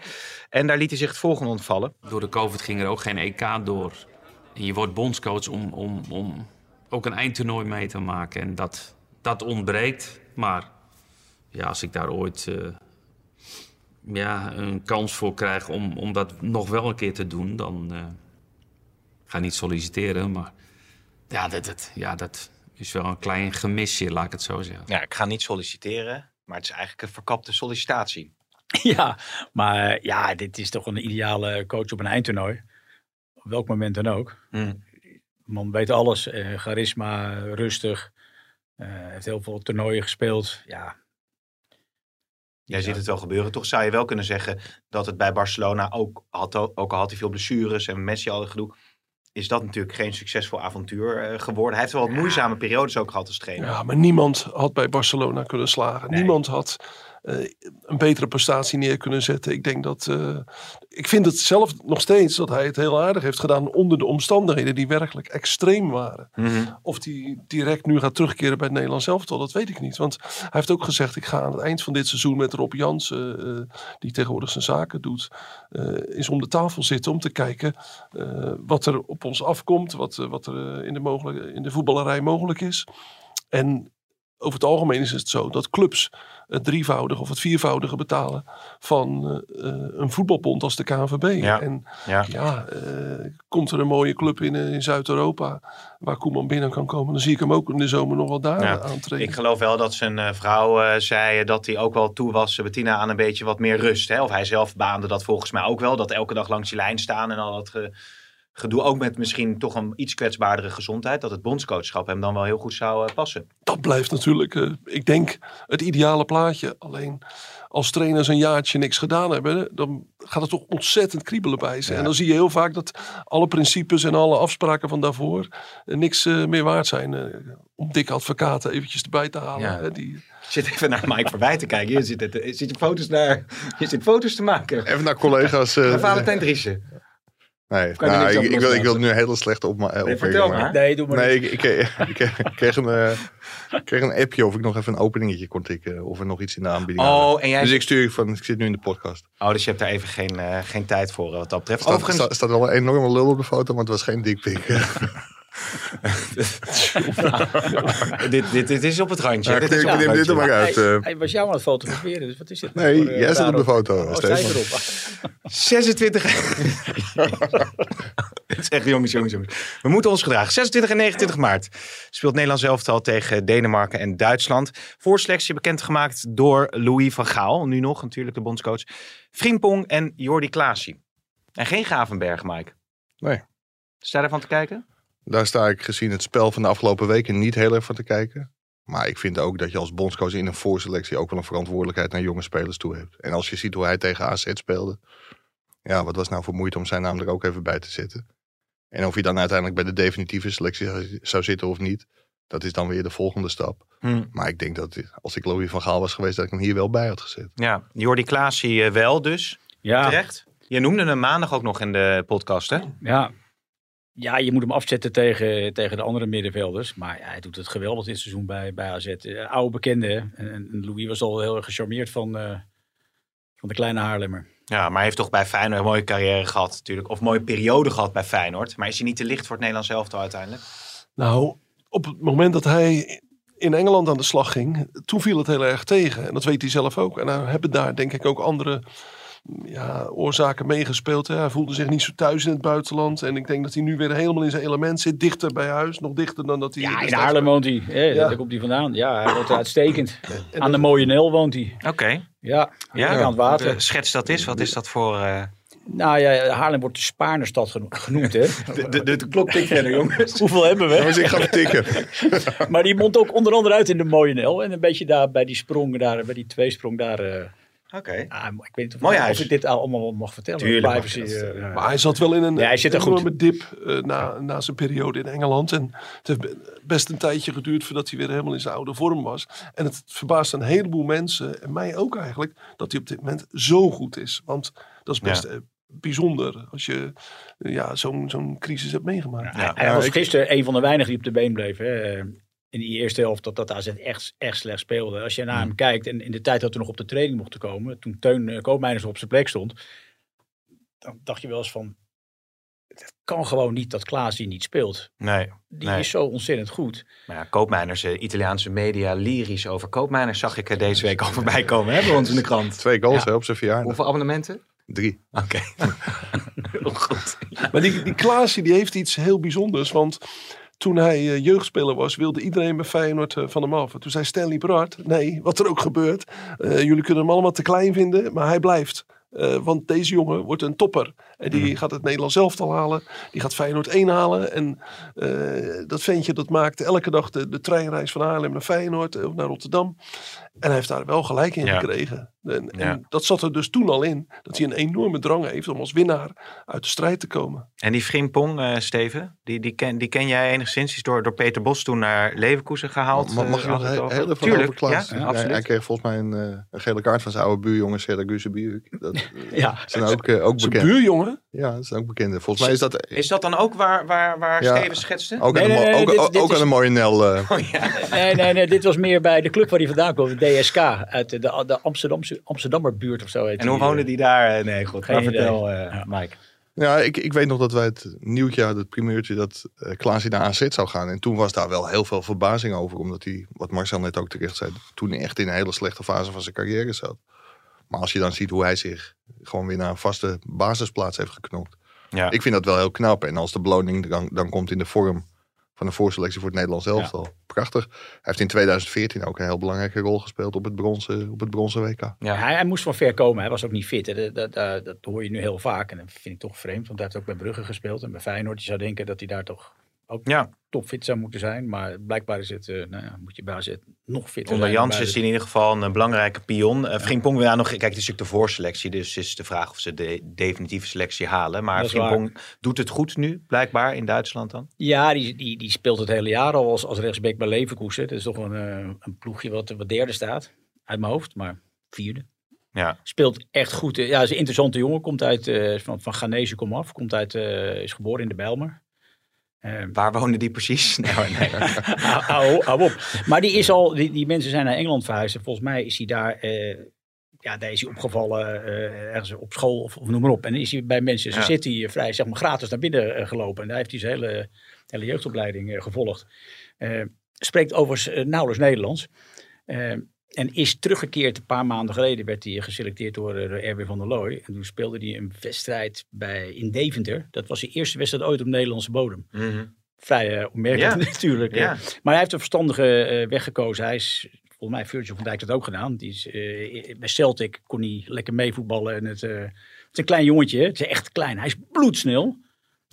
En daar liet hij zich het volgende ontvallen. Door de COVID ging er ook geen EK door. En je wordt bondscoach om, om, om ook een eindtoernooi mee te maken. En dat, dat ontbreekt. Maar ja, als ik daar ooit eh, ja, een kans voor krijg om, om dat nog wel een keer te doen, dan eh, ga ik niet solliciteren. Maar ja dat, dat, ja, dat is wel een klein gemisje, laat ik het zo zeggen. Ja, ik ga niet solliciteren, maar het is eigenlijk een verkapte sollicitatie. ja, maar eh, ja, dit is toch een ideale coach op een eindtoernooi. Op welk moment dan ook. Hmm. Man weet alles. eh, charisma, rustig. eh, heeft heel veel toernooien gespeeld. Ja, Jij ziet het wel gebeuren. Toch zou je wel kunnen zeggen dat het bij Barcelona ook, had, ook al had hij veel blessures en Messi al gedoe, is dat natuurlijk geen succesvol avontuur eh, geworden. Hij heeft wel wat moeizame periodes ook gehad als trainer. Ja, maar niemand had bij Barcelona kunnen slagen. Nee. Niemand had eh, een betere prestatie neer kunnen zetten. Ik denk dat. eh, ik vind het zelf nog steeds dat hij het heel aardig heeft gedaan onder de omstandigheden die werkelijk extreem waren. Mhm. Of hij direct nu gaat terugkeren bij het Nederlands elftal, dat weet ik niet. Want hij heeft ook gezegd: ik ga aan het eind van dit seizoen met Rob Jansen, eh, die tegenwoordig zijn zaken doet, eens om de tafel zitten om te kijken wat er op ons afkomt, wat, wat er in, de mogelijke, in de voetballerij mogelijk is. En over het algemeen is het zo dat clubs het drievoudige of het viervoudige betalen van eh, eh, een voetbalbond als de KNVB. Ja. En Ja. ja, eh, komt er een mooie club in, in Zuid-Europa waar Koeman binnen kan komen, dan zie ik hem ook in de zomer nog wel daar Ja. aantreden. Ik geloof wel dat zijn vrouw zei dat hij ook wel toe was, Bettina, aan een beetje wat meer rust. Hè? Of hij zelf baande dat volgens mij ook wel. Dat elke dag langs die lijn staan en al dat ge- gedoe. Ook met misschien toch een iets kwetsbaardere gezondheid. Dat het bondscoachschap hem dan wel heel goed zou eh, passen. dat blijft natuurlijk, eh, ik denk, het ideale plaatje. Alleen als trainers een jaartje niks gedaan hebben, dan gaat het toch ontzettend kriebelen bij ze. Ja. En dan zie je heel vaak dat alle principes en alle afspraken van daarvoor eh, niks meer waard zijn. Eh, om dikke advocaten eventjes erbij te halen. Ja. hè, die, Ik zit even naar Mike voorbij te kijken. Je zit, het, je zit, foto's, naar, je zit foto's te maken. Even naar collega's. eh, Naar Valentijn Driessen. Nee, nou, ik, ik, wil, ik wil loslaten? nu hele slechte opma- eh, Nee, vertel maar. nee, doe maar Nee, niet. ik, ik, ik, ik kreeg, een, eh, ik kreeg een appje of ik nog even een openingetje kon tikken. Of er nog iets in de aanbieding hadden. Oh, en jij... Dus ik stuur van, ik zit nu in de podcast. oh, dus je hebt daar even geen, eh, geen tijd voor eh, wat dat betreft. Er staat, Overigens, staat, staat wel een enorme lul op de foto, maar het was geen dikpik. dit, dit, dit is op het randje. Ja, dit is het dit er maar uit. Hij, eh. hij was jou aan het fotograferen, dus wat is dit? Nee, voor, eh, jij staat op de foto. Oh, erop? 26. Dit is echt jongens, jongens, jongens. We moeten ons gedragen. 26 en 29 maart speelt Nederland elftal tegen Denemarken en Duitsland. Voorselectie bekendgemaakt door Louis van Gaal. Nu nog natuurlijk de bondscoach. Frimpong en Jordi Klaasie. En geen Gavenberg, Mike. Nee. Sta je ervan te kijken? Daar sta ik gezien het spel van de afgelopen weken niet heel erg van te kijken. Maar ik vind ook dat je als bondscoach in een voorselectie ook wel een verantwoordelijkheid naar jonge spelers toe hebt. En als je ziet hoe hij tegen AZ speelde. Ja, wat was nou voor moeite om zijn naam er ook even bij te zetten. En of hij dan uiteindelijk bij de definitieve selectie zou- zitten of niet. Dat is dan weer de volgende stap. Maar ik denk dat als ik Louis van Gaal was geweest, dat ik hem hier wel bij had gezet. Ja, Jordi Klaasie eh, wel dus. Ja, Terecht. Je noemde hem maandag ook nog in de podcast, hè? ja. Ja, je moet hem afzetten tegen, tegen de andere middenvelders. Maar ja, hij doet het geweldig dit seizoen bij, bij AZ. Eh, oude bekende. En, en Louis was al heel erg gecharmeerd van, eh, van de kleine Haarlemmer. Ja, maar hij heeft toch bij Feyenoord een mooie carrière gehad natuurlijk. Of een mooie periode gehad bij Feyenoord. Maar is hij niet te licht voor het Nederlands elftal uiteindelijk? Nou, op het moment dat hij in Engeland aan de slag ging, toen viel het heel erg tegen. En dat weet hij zelf ook. En daar hebben daar denk ik ook andere ja, oorzaken meegespeeld. hè. Hij voelde zich niet zo thuis in het buitenland. En ik denk dat hij nu weer helemaal in zijn element zit. Dichter bij huis. Nog dichter dan dat hij... Ja, in Haarlem woont hij. Ja. Daar komt hij vandaan. Ja, hij wordt uitstekend. En Aan de mooie Nel woont hij. Oké. Ja, Ja, aan het water. Schets dat is. Wat is dat voor... eh, Nou ja, Haarlem wordt de Spaarnerstad geno- genoemd, hè? De, de, de, klok tikt verder, jongens. Hoeveel hebben we? Dus ik ga vertikken. Maar die mondt ook onder andere uit in de mooie Nel. En een beetje daar bij die sprong, daar, bij die tweesprong daar. eh, Oké. Ah, ik weet niet of, Mooi of huis. ik dit allemaal mag vertellen. Tuurlijk Privacy. dat, eh, Maar hij zat wel in een Ja, hij zit er goed. enorme dip eh, na, na zijn periode in Engeland. En het heeft be- best een tijdje geduurd voordat hij weer helemaal in zijn oude vorm was. En het verbaast een heleboel mensen, en mij ook eigenlijk, dat hij op dit moment zo goed is. Want dat is best eh, bijzonder als je ja, zo'n zo'n crisis hebt meegemaakt. Ja. Hij was gisteren een van de weinigen die op de been bleef. Hè. In die eerste helft dat, dat AZ echt, echt slecht speelde. Als je naar hem kijkt en in de tijd dat we nog op de training mochten komen. Toen Teun uh, Koopmeiners op zijn plek stond. Dan dacht je wel eens van. Het kan gewoon niet dat Klaas die niet speelt. Nee. Die Nee. is zo ontzettend goed. Maar ja, Koopmeiners, eh, Italiaanse media, lyrisch over Koopmeiners zag ik er deze week al voorbij komen hè, bij ons in de krant. Twee goals Ja. hè, op zijn verjaardag. Hoeveel abonnementen? Drie. Oké. Heel goed. Maar die, die Klaasie die heeft iets heel bijzonders. Want toen hij eh, jeugdspeler was, wilde iedereen bij Feyenoord eh, van hem af. En toen zei Stanley Brard, nee, wat er ook gebeurt. eh, jullie kunnen hem allemaal te klein vinden, maar hij blijft. Want deze jongen wordt een topper. En die gaat het Nederlands elftal halen. Die gaat Feyenoord 1 halen. En eh, dat ventje dat maakte elke dag de, de treinreis van Haarlem naar Feyenoord. Of naar Rotterdam. En hij heeft daar wel gelijk in Ja. gekregen. En, en Ja. dat zat er dus toen al in. Dat hij een enorme drang heeft om als winnaar uit de strijd te komen. En die Frimpong, eh Steven, die, die, ken, die ken jij enigszins. Die is door, door Peter Bos toen naar Leverkusen gehaald. Mag, mag eh, ik nog heel, heel even Tuurlijk? Ja, Hij- absoluut. Hij kreeg volgens mij een, eh, een gele kaart van zijn oude buurjongen Serdar Biuk. Dat Ja. zijn ook, ook bekend. buurjongen, Ja, dat zijn ook bekende. Volgens mij is dat Is dat dan ook waar, waar, waar Ja. Steven schetste? ook, Nee, aan, de, nee, ook, dit- dit is- de eh, Oh. Nee, nee, nee. Dit was meer bij de club waar hij vandaan kwam. De DSK. Uit de, de, Amsterdamse, Amsterdammer buurt of zo. Heet En hoe woonde eh. die daar? Eh, Nee, goed. Idee. vertel, eh, Ja. Mike. Ja, ik, ik weet nog dat wij het nieuwtje hadden, het primeurtje, dat eh Klaas naar AZ zou gaan. En toen was daar wel heel veel verbazing over, omdat hij, wat Marcel net ook terecht zei, toen echt in een hele slechte fase van zijn carrière zat. Maar als je dan ziet hoe hij zich gewoon weer naar een vaste basisplaats heeft geknopt. Ja. Ik vind dat wel heel knap. En als de beloning dan, dan komt in de vorm van een voorselectie voor het Nederlands elftal. Prachtig. Hij heeft in 2014 ook een heel belangrijke rol gespeeld op het bronzen, op het bronzen WK. Ja. Hij, hij moest van ver komen. Hij was ook niet fit. Dat, dat, dat, dat hoor je nu heel vaak. En dat vind ik toch vreemd. Want hij heeft ook bij Brugge gespeeld. En bij Feyenoord. Je zou denken dat hij daar toch ook Ja. topfit zou moeten zijn. Maar blijkbaar is het, eh, nou ja, moet je bij AZ nog fitter Onder. Jans is in ieder geval een belangrijke pion. Uh, Frimpong wil ja nog, kijk, het is natuurlijk de voorselectie, dus is de vraag of ze de definitieve selectie halen. Maar Frimpong doet het goed nu, blijkbaar, in Duitsland dan. Ja, die, die, die speelt het hele jaar al als, als rechtsback bij Leverkusen. Dat is toch een, eh, een ploegje wat, wat derde staat. Uit mijn hoofd, maar vierde. Ja, Speelt echt goed. Ja, is een interessante jongen. Komt uit, eh, van, van Ghanese kom af. Komt uit, eh, is geboren in de Bijlmer. Eh, waar wonen die precies? Nee, nee. hou, op. Maar die is al, die, die mensen zijn naar Engeland verhuisd. En volgens mij is hij daar, eh, ja, daar is hij opgevallen eh, ergens op school of, of noem maar op. En is hij bij Manchester Ja. City vrij, zeg maar, gratis naar binnen gelopen. En daar heeft hij zijn hele, hele jeugdopleiding gevolgd. Spreekt overigens nauwelijks Nederlands. Eh, en is teruggekeerd een paar maanden geleden. Werd hij geselecteerd door eh, Erwin van der Looy. En toen speelde hij een wedstrijd bij, in Deventer. Dat was zijn eerste wedstrijd ooit op Nederlandse bodem. Mhm. Vrij eh, opmerkelijk Ja. natuurlijk. eh. Ja. Maar hij heeft een verstandige eh, weg gekozen. Hij is, volgens mij, Virgil van Dijk heeft dat ook gedaan. Die is, eh, bij Celtic kon hij lekker meevoetballen. En het, eh, het is een klein jongetje. Het is echt klein. Hij is bloedsnel.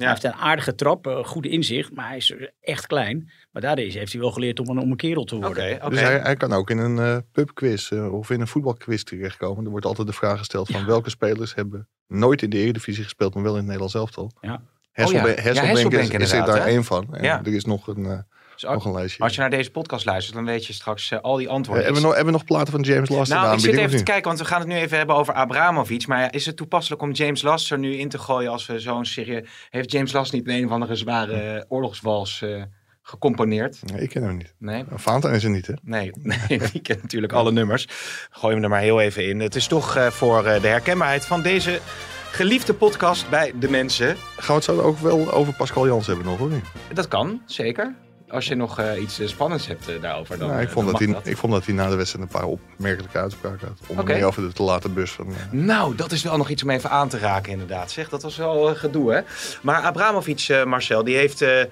Ja. Hij heeft een aardige trap, eh, goede inzicht. Maar hij is echt klein. Maar daarin heeft hij wel geleerd om een, om een kerel te worden. oké. Dus hij, hij kan ook in een eh, pubquiz eh, of in een voetbalquiz terechtkomen. Er wordt altijd de vraag gesteld van welke spelers hebben nooit in de Eredivisie gespeeld, maar wel in het Nederlands elftal. Ja. Hesselbe- Oh ja. Ja, is, is er daar één van. En Ja. er is nog een, Dus als- nog een lijstje. Als je naar deze podcast luistert, dan weet je straks eh, al die Eh, antwoorden. hebben, we nog, hebben we nog platen van James Last Nou, ik zit even te kijken, want we gaan het nu even hebben over Abramovic. Maar is het toepasselijk om James Last er nu in te gooien als we zo'n serie... Heeft James Last niet een of andere zware eh, oorlogswals eh, gecomponeerd? Nee, ik ken hem niet. Nee? Valentijn is er niet, hè? Nee, nee, die kent natuurlijk alle nummers. Gooi hem er maar heel even in. Het is toch eh, voor eh, de herkenbaarheid van deze geliefde podcast bij de mensen. Gaan we het zo ook wel over Pascal Jans hebben nog, niet? Dat kan, zeker. Als je nog eh, iets eh, spannends hebt eh, daarover, dan, Nou, ik, vond dan dat hij, ik vond dat hij na de wedstrijd een paar opmerkelijke uitspraken had. Onder Oké. meer over de te late bus van... Nou, dat is wel nog iets om even aan te raken, inderdaad. Zeg, dat was wel gedoe, hè? Maar Abramovic, eh, Marcel, die heeft eh, eh,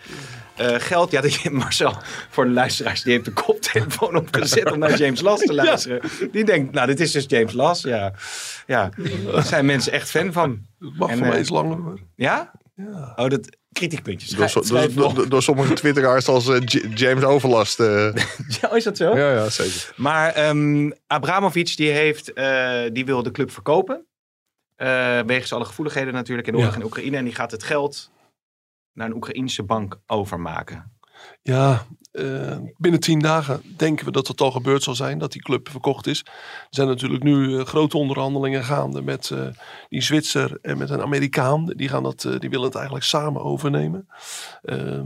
geld. Ja, die, Marcel, voor de luisteraars, die heeft de koptelefoon opgezet om naar James Last te luisteren. Die denkt, nou, dit is dus James Last. Ja, ja. daar zijn mensen echt fan van. Het mag En, voor mij iets langer. hoor. Ja? Ja. Oh, dat kritiekpuntjes. Door, so- door, door, sommige twitteraars als eh, James Overlast. eh. Ja, is dat zo? ja, ja, zeker. Maar ehm Abramovic die heeft, eh, die wil de club verkopen. Eh wegens alle gevoeligheden natuurlijk in de oorlog Ja. in Oekraïne. En die gaat het geld naar een Oekraïnse bank overmaken. Ja, eh, binnen tien dagen denken we dat het al gebeurd zal zijn, dat die club verkocht is. Er zijn natuurlijk nu eh, grote onderhandelingen gaande met eh, die Zwitser en met een Amerikaan. Die, gaan dat, die willen het eigenlijk samen overnemen.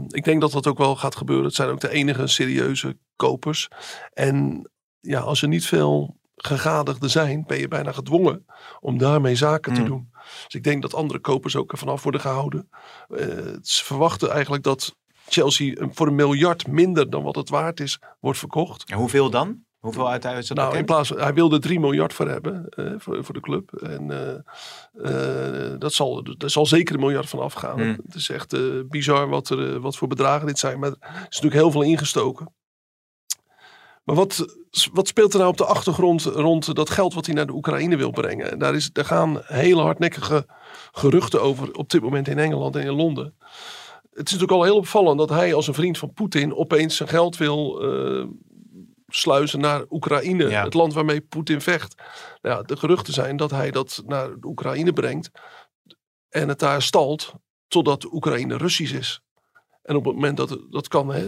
Ik denk dat dat ook wel gaat gebeuren. Het zijn ook de enige serieuze kopers. En ja, als er niet veel gegadigden zijn, ben je bijna gedwongen om daarmee zaken te Mm. doen. Dus ik denk dat andere kopers ook ervan af worden gehouden. Eh, ze verwachten eigenlijk dat Chelsea een- voor een miljard minder dan wat het waard is, wordt verkocht. En hoeveel dan? Hoeveel is dat Nou, in plaats van, hij wilde 3 miljard voor hebben eh, voor, voor de club. En eh, eh, dat zal, daar zal zeker een miljard van afgaan. Hmm. Het is echt eh, bizar wat, er, eh, wat voor bedragen dit zijn. Maar er is natuurlijk heel veel ingestoken. Maar wat, wat speelt er nou op de achtergrond rond dat geld wat hij naar de Oekraïne wil brengen? En daar, is, daar gaan hele hardnekkige geruchten over op dit moment in Engeland en in Londen. Het is natuurlijk al heel opvallend dat hij als een vriend van Poetin opeens zijn geld wil eh, sluizen naar Oekraïne. Ja. Het land waarmee Poetin vecht. Nou, ja, de geruchten zijn dat hij dat naar Oekraïne brengt. En het daar stalt totdat Oekraïne Russisch is. En op het moment dat dat kan hè,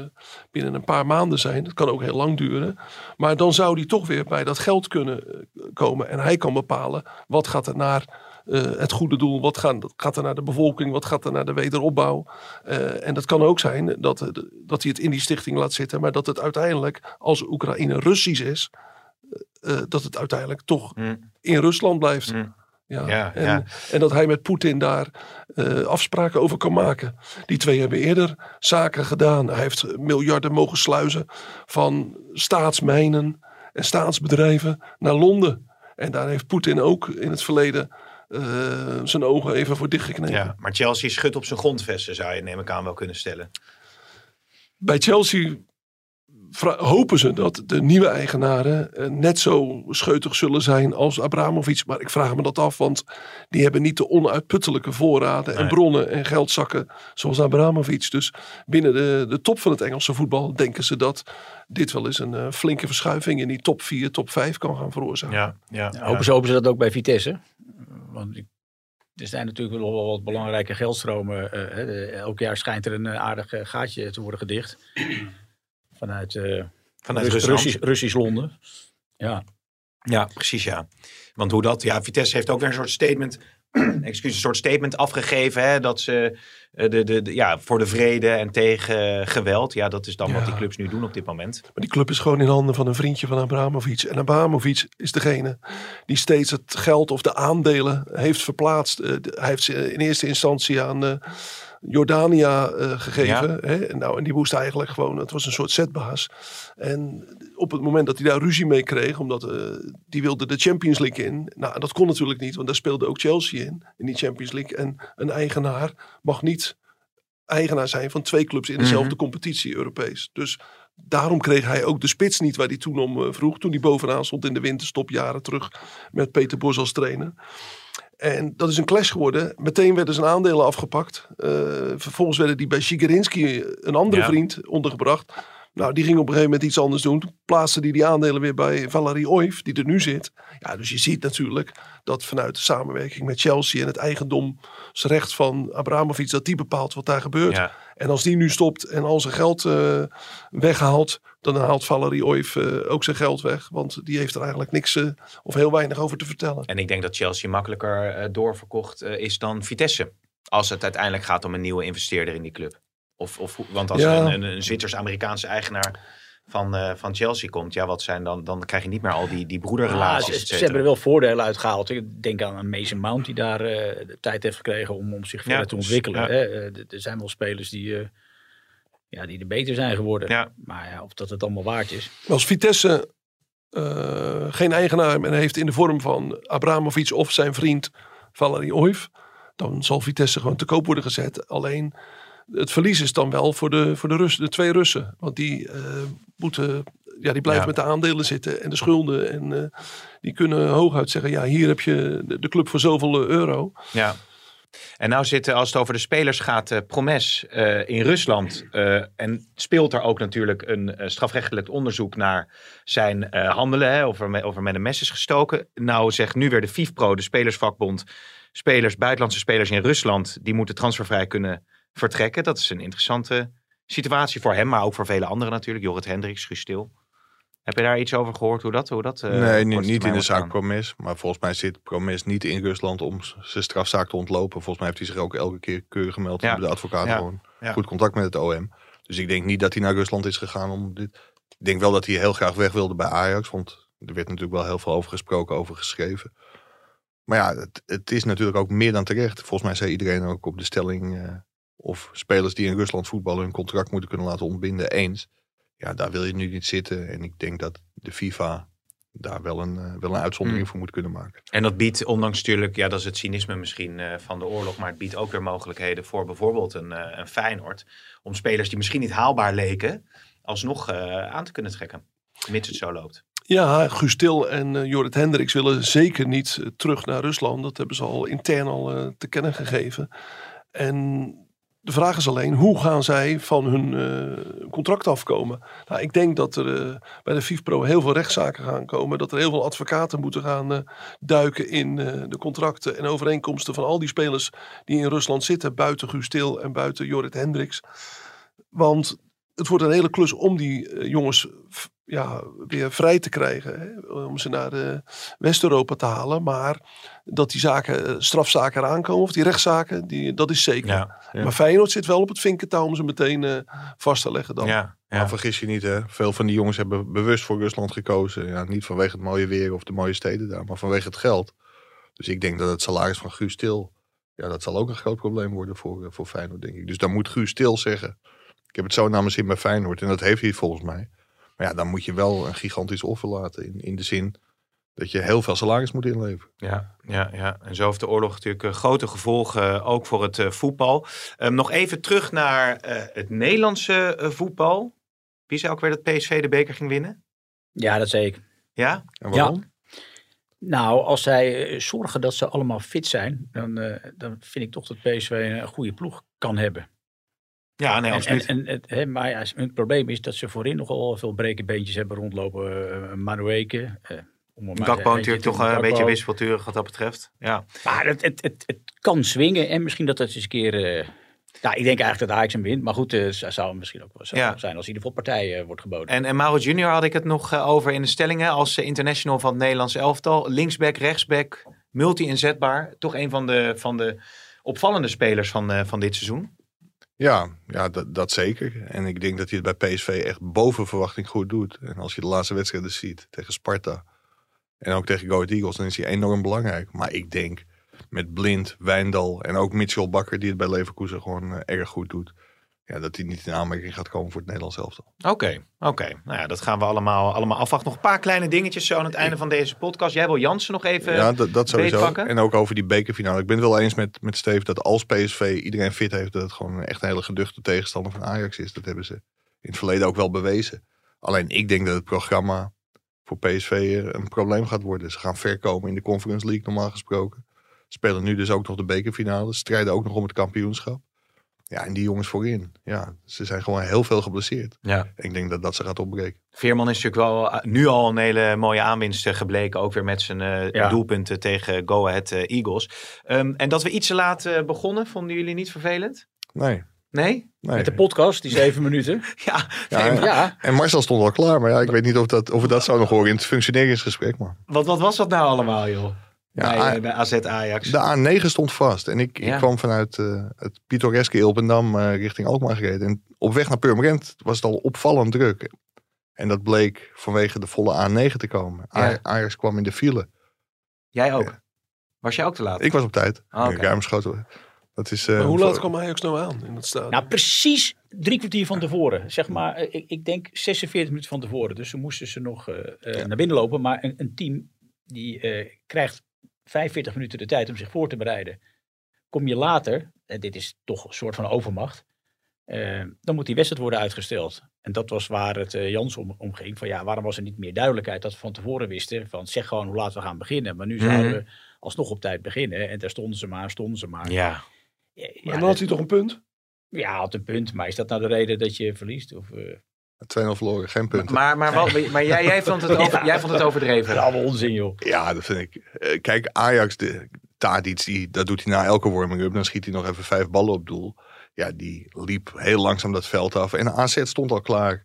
eh, binnen een paar maanden zijn, dat kan ook heel lang duren. Maar dan zou hij toch weer bij dat geld kunnen eh, komen. En hij kan bepalen wat gaat er naar het goede doel, wat gaat, gaat er naar de bevolking, wat gaat er naar de wederopbouw. Eh, en dat kan ook zijn dat, eh, dat hij het in die stichting laat zitten, maar dat het uiteindelijk, als Oekraïne Russisch is, eh, eh, dat het uiteindelijk toch Hmm. in Rusland blijft. Hmm. Ja, Ja, en, ja. en dat hij met Poetin daar eh, afspraken over kan maken. Die twee hebben eerder zaken gedaan. Hij heeft miljarden mogen sluizen van staatsmijnen en staatsbedrijven naar Londen. En daar heeft Poetin ook in het verleden eh, zijn ogen even voor dichtgeknepen. Ja, maar Chelsea schudt op zijn grondvesten, zou je neem ik aan wel kunnen stellen. Bij Chelsea hopen ze dat de nieuwe eigenaren eh, net zo scheutig zullen zijn als Abramovic. Maar ik vraag me dat af, want die hebben niet de onuitputtelijke voorraden en bronnen en geldzakken zoals Abramovic. Dus binnen de, de top van het Engelse voetbal denken ze dat dit wel eens een eh, flinke verschuiving in die top 4, top 5 kan gaan veroorzaken. Ja, ja, Ja, hopen, ze, hopen ze dat ook bij Vitesse? Want ik- er zijn natuurlijk wel wel wat belangrijke geldstromen. hè, de- elk jaar schijnt er een aardig gaatje te worden gedicht. Vanuit, eh, Vanuit Rus- Rusland. Russisch, Russisch Londen. Ja, Ja, precies ja. Want hoe dat, ja, Vitesse heeft ook weer een soort statement, excuus, een soort statement afgegeven, hè, dat ze eh, de, de, de- ja, voor de vrede en tegen geweld, ja, dat is dan wat die clubs nu doen op dit moment. Maar die club is gewoon in handen van een vriendje van Abramovic. En Abramovic is degene die steeds het geld of de aandelen heeft verplaatst. Eh, hij heeft ze in eerste instantie aan eh, Jordania eh, gegeven. Hè? En, nou, en die moest eigenlijk gewoon, het was een soort zetbaas. En op het moment dat hij daar ruzie mee kreeg, omdat eh, die wilde de Champions League in. Nou, dat kon natuurlijk niet, want daar speelde ook Chelsea in, in die Champions League. En een eigenaar mag niet eigenaar zijn van twee clubs in dezelfde Mhm. competitie, Europees. Dus daarom kreeg hij ook de spits niet waar hij toen om eh, vroeg. Toen hij bovenaan stond in de winterstop jaren terug met Peter Bos als trainer. En dat is een clash geworden. Meteen werden zijn aandelen afgepakt. Eh, vervolgens werden die bij Shigerinski, een andere Ja. vriend, ondergebracht. Nou, die ging op een gegeven moment iets anders doen. Toen plaatste hij die aandelen weer bij Valerie Oif, die er nu zit. Ja, dus je ziet natuurlijk dat vanuit de samenwerking met Chelsea en het eigendomsrecht van Abramovic, dat die bepaalt wat daar gebeurt. Ja. En als die nu stopt en al zijn geld eh, weghaalt, dan haalt Valerie Oif eh, ook zijn geld weg. Want die heeft er eigenlijk niks eh, of heel weinig over te vertellen. En ik denk dat Chelsea makkelijker eh, doorverkocht is dan Vitesse. Als het uiteindelijk gaat om een nieuwe investeerder in die club. Of, of, want als Ja. er een, een, een Zwitsers-Amerikaanse eigenaar van, eh, van Chelsea komt, ja, wat zijn dan, dan krijg je niet meer al die, die Ah, broederrelaties. ze, et ze hebben er wel voordelen uitgehaald. Ik denk aan een Mason Mount die daar eh, de tijd heeft gekregen om, om zich verder Ja, te ontwikkelen. ja. hè. Er er zijn wel spelers die, eh, ja, die er beter zijn geworden. Ja. Maar ja, of dat het allemaal waard is. Als Vitesse eh, geen eigenaar meer heeft in de vorm van Abramovic of zijn vriend Valerie Oif, dan zal Vitesse gewoon te koop worden gezet. Alleen het verlies is dan wel voor de, voor de, Russen, de twee Russen. Want die eh, moeten, ja, die blijven Ja. met de aandelen zitten en de schulden. En eh, die kunnen hooguit zeggen, ja, hier heb je de, de club voor zoveel euro. Ja. En nou zitten, als het over de spelers gaat, eh Promes eh, in Rusland. eh, en speelt er ook natuurlijk een eh, strafrechtelijk onderzoek naar zijn eh, handelen. Hè, of, er met een mes is gestoken. Nou zegt nu weer de FIFPro, de spelersvakbond. Spelers, buitenlandse spelers in Rusland, die moeten transfervrij kunnen vertrekken. Dat is een interessante situatie voor hem, maar ook voor vele anderen natuurlijk. Jorrit Hendricks, Guus Stil. Heb je daar iets over gehoord? Hoe dat, hoe dat eh, nee, niet, niet in de zaak? Promes. Maar volgens mij zit Promes niet in Rusland om zijn strafzaak te ontlopen. Volgens mij heeft hij zich ook elke keer keurig gemeld. Ja. Ja. De advocaat Ja. gewoon Ja. goed contact met het OM. Dus ik denk niet dat hij naar Rusland is gegaan om dit. Ik denk wel dat hij heel graag weg wilde bij Ajax. Want er werd natuurlijk wel heel veel over gesproken, over geschreven. Maar ja, het, het is natuurlijk ook meer dan terecht. Volgens mij zei iedereen ook op de stelling... eh, of spelers die in Rusland voetballen hun contract moeten kunnen laten ontbinden eens. Ja, daar wil je nu niet zitten. En ik denk dat de FIFA daar wel een, eh, wel een uitzondering voor moet kunnen maken. En dat biedt, ondanks natuurlijk, ja, dat is het cynisme misschien eh, van de oorlog, maar het biedt ook weer mogelijkheden voor bijvoorbeeld een, eh, een Feyenoord. Om spelers die misschien niet haalbaar leken, alsnog eh, aan te kunnen trekken. Mits het zo loopt. Ja, Guus Til en eh, Jorrit Hendricks willen zeker niet terug naar Rusland. Dat hebben ze al intern al te kennen gegeven. En de vraag is alleen, hoe gaan zij van hun eh, contract afkomen? Nou, ik denk dat er eh, bij de FIFPro heel veel rechtszaken gaan komen. Dat er heel veel advocaten moeten gaan eh, duiken in de contracten en overeenkomsten van al die spelers die in Rusland zitten. Buiten Guus Til en buiten Jorrit Hendricks. Want het wordt een hele klus om die jongens ja, weer vrij te krijgen. Hè? Om ze naar eh, West-Europa te halen. Maar dat die zaken, eh, strafzaken eraan komen, of die rechtszaken, die, dat is zeker. Ja, Ja. Maar Feyenoord zit wel op het vinkentouw om ze meteen eh, vast te leggen dan. ja, Maar ja. vergis je niet, hè? veel van die jongens hebben bewust voor Rusland gekozen. Ja, niet vanwege het mooie weer of de mooie steden daar, maar vanwege het geld. Dus ik denk dat het salaris van Guus Til, ja, dat zal ook een groot probleem worden voor, voor Feyenoord, denk ik. Dus dan moet Guus Til zeggen, ik heb het zo naar mijn zin bij Feyenoord. En dat heeft hij volgens mij. Maar ja, dan moet je wel een gigantisch offer laten. In, in de zin dat je heel veel salaris moet inleveren. Ja, ja, ja. En zo heeft de oorlog natuurlijk eh, grote gevolgen, eh, ook voor het eh, voetbal. Ehm, nog even terug naar eh, het Nederlandse eh, voetbal. Wie zei ook weer dat PSV de beker ging winnen? Ja, dat zeker. Ja? En waarom? Nou, als zij zorgen dat ze allemaal fit zijn, dan, eh, dan vind ik toch dat PSV een goede ploeg kan hebben. Ja, nee, En, absoluut. en, en het, hè, maar ja, het probleem is dat ze voorin nogal veel brekenbeentjes hebben rondlopen. Uh, Manueke. Uh, Gakpo natuurlijk toch een beetje wisselturig wat dat betreft. Ja. Maar het, het, het, het kan swingen en misschien dat het eens een keer... Uh, ja, ik denk eigenlijk dat Ajax hem wint. Maar goed, uh, zou misschien ook wel zo ja. zijn als hij de partij uh, wordt geboden. En, en Mauro Junior had ik het nog uh, over in de stellingen als international van het Nederlands elftal. Linksback, rechtsback, multi-inzetbaar. Toch een van de, van de opvallende spelers van, van dit seizoen. Ja, ja dat, dat zeker. En ik denk dat hij het bij PSV echt boven verwachting goed doet. En als je de laatste wedstrijden ziet tegen Sparta en ook tegen Go Eagles, dan is hij enorm belangrijk. Maar ik denk met Blind, Wijndal en ook Mitchell Bakker, die het bij Leverkusen gewoon uh, erg goed doet. Ja, dat hij niet in aanmerking gaat komen voor het Nederlands elftal. Oké, okay, oké. Okay. Nou ja, dat gaan we allemaal, allemaal afwachten. Nog een paar kleine dingetjes zo aan het einde van deze podcast. Jij wil Jansen nog even Ja, dat, dat sowieso. Beetpakken? En ook over die bekerfinale. Ik ben het wel eens met, met Steve dat als PSV iedereen fit heeft, dat het gewoon echt een hele geduchte tegenstander van Ajax is. Dat hebben ze in het verleden ook wel bewezen. Alleen ik denk dat het programma voor PSV een probleem gaat worden. Ze gaan ver komen in de Conference League normaal gesproken. Spelen nu dus ook nog de bekerfinale. Strijden ook nog om het kampioenschap. Ja, en die jongens voorin. Ja, ze zijn gewoon heel veel geblesseerd. Ja. En ik denk dat dat ze gaat opbreken. Veerman is natuurlijk wel uh, nu al een hele mooie aanwinst uh, gebleken. Ook weer met zijn uh, ja. doelpunten tegen Go Ahead Eagles. Um, en dat we iets te laat begonnen, vonden jullie niet vervelend? Nee. Nee? nee? Met de podcast, die zeven minuten. Ja, ja, nee, maar... ja. En Marcel stond al klaar, maar ja, ik weet niet of, dat, of we dat zouden horen in het functioneringsgesprek. Maar... Wat, wat was dat nou allemaal, joh? Ja, bij, bij AZ Ajax. De A9 stond vast. En ik, ja. ik kwam vanuit uh, het pittoreske Ilpendam uh, richting Alkmaar gereden. En op weg naar Purmerend was het al opvallend druk. En dat bleek vanwege de volle A9 te komen. Ja. Ajax kwam in de file. Jij ook? Was jij ook te laat? Ik was op tijd. Oh, okay. Ruimschoten. Dat is, uh, maar hoe laat kwam Ajax nou aan in dat stadion? Nou, precies drie kwartier van tevoren. Zeg maar, ik, ik denk 46 minuten van tevoren. Dus ze moesten ze nog ja. naar binnen lopen. Maar een, een team die krijgt 45 minuten de tijd om zich voor te bereiden. Kom je later, en dit is toch een soort van overmacht, uh, dan moet die wedstrijd worden uitgesteld. En dat was waar het uh, Jans om, om, ging. Van ja, waarom was er niet meer duidelijkheid dat we van tevoren wisten? Van zeg gewoon hoe laat we gaan beginnen. Maar nu zouden Mhm. we alsnog op tijd beginnen. En daar stonden ze maar, stonden ze maar. Ja. Ja, Maar ja, dan had hij toch een punt? ja, had een punt. Maar is dat nou de reden dat je verliest? Of, eh 2-0 verloren, geen punten. Maar, maar, wat- maar jij, jij, vond het over, jij vond het overdreven. allemaal onzin, joh. Ja, dat vind ik. Eh, Kijk, Ajax, de, Tadic, die, dat doet hij na elke warming-up. Dan schiet hij nog even vijf ballen op doel. Ja, die liep heel langzaam dat veld af. En AZ stond al klaar,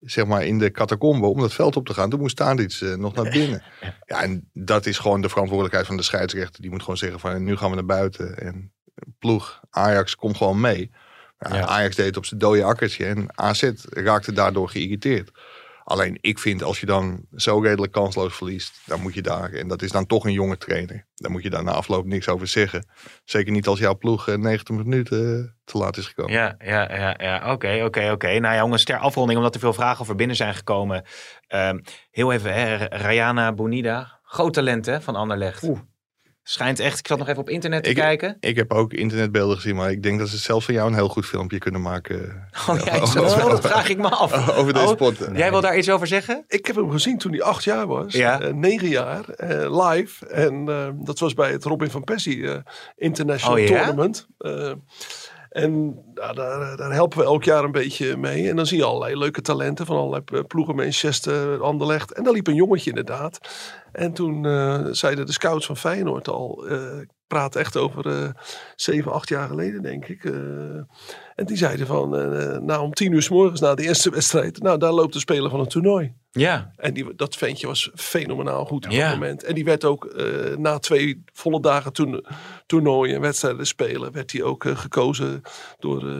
zeg maar, in de catacombe om dat veld op te gaan. Toen moest Tadic eh, nog naar binnen. Ja, en dat is gewoon de verantwoordelijkheid van de scheidsrechter. Die moet gewoon zeggen van, nu gaan we naar buiten. En ploeg, Ajax, komt gewoon mee. Ja, Ja. Ajax deed op zijn dode akkertje. En AZ raakte daardoor geïrriteerd. Alleen ik vind als je dan zo redelijk kansloos verliest, dan moet je daar, en dat is dan toch een jonge trainer, dan moet je daar na afloop niks over zeggen. Zeker niet als jouw ploeg eh, 90 minuten eh, te laat is gekomen. Ja, ja, ja, ja. Oké, oké, oké. Nou ja, jongens, ter afronding, omdat er veel vragen over binnen zijn gekomen. Ehm, heel even, hè, Rayana Bonida. Groot talent, hè, van Anderlecht. Oeh. Schijnt echt, ik zat nog even op internet te Ik- kijken. Ik heb ook internetbeelden gezien, maar ik denk dat ze zelfs van jou een heel goed filmpje kunnen maken. Oh ja, zo? dat vraag ik me af. Over deze Oh. Jij wil daar iets over zeggen? Ik heb hem gezien toen hij acht jaar was. Ja. eh, negen jaar. eh, live. En eh, dat was bij het Robin van Persie eh, International Oh, ja? Tournament. Eh, en nou, daar, daar helpen we elk jaar een beetje mee. En dan zie je allerlei leuke talenten van allerlei eh, ploegen. Manchester, Anderlecht. En daar liep een jongetje inderdaad. En toen eh, zeiden de scouts van Feyenoord al... eh, ik praat echt over eh, zeven, acht jaar geleden denk ik. En die zeiden van... eh, nou om tien uur s morgens na de eerste wedstrijd... Nou daar loopt de speler van een toernooi. Ja. En die, dat ventje was fenomenaal goed op Ja. dat moment. En die werd ook eh, na twee volle dagen toerno- toernooien en wedstrijden spelen, werd hij ook gekozen door, eh,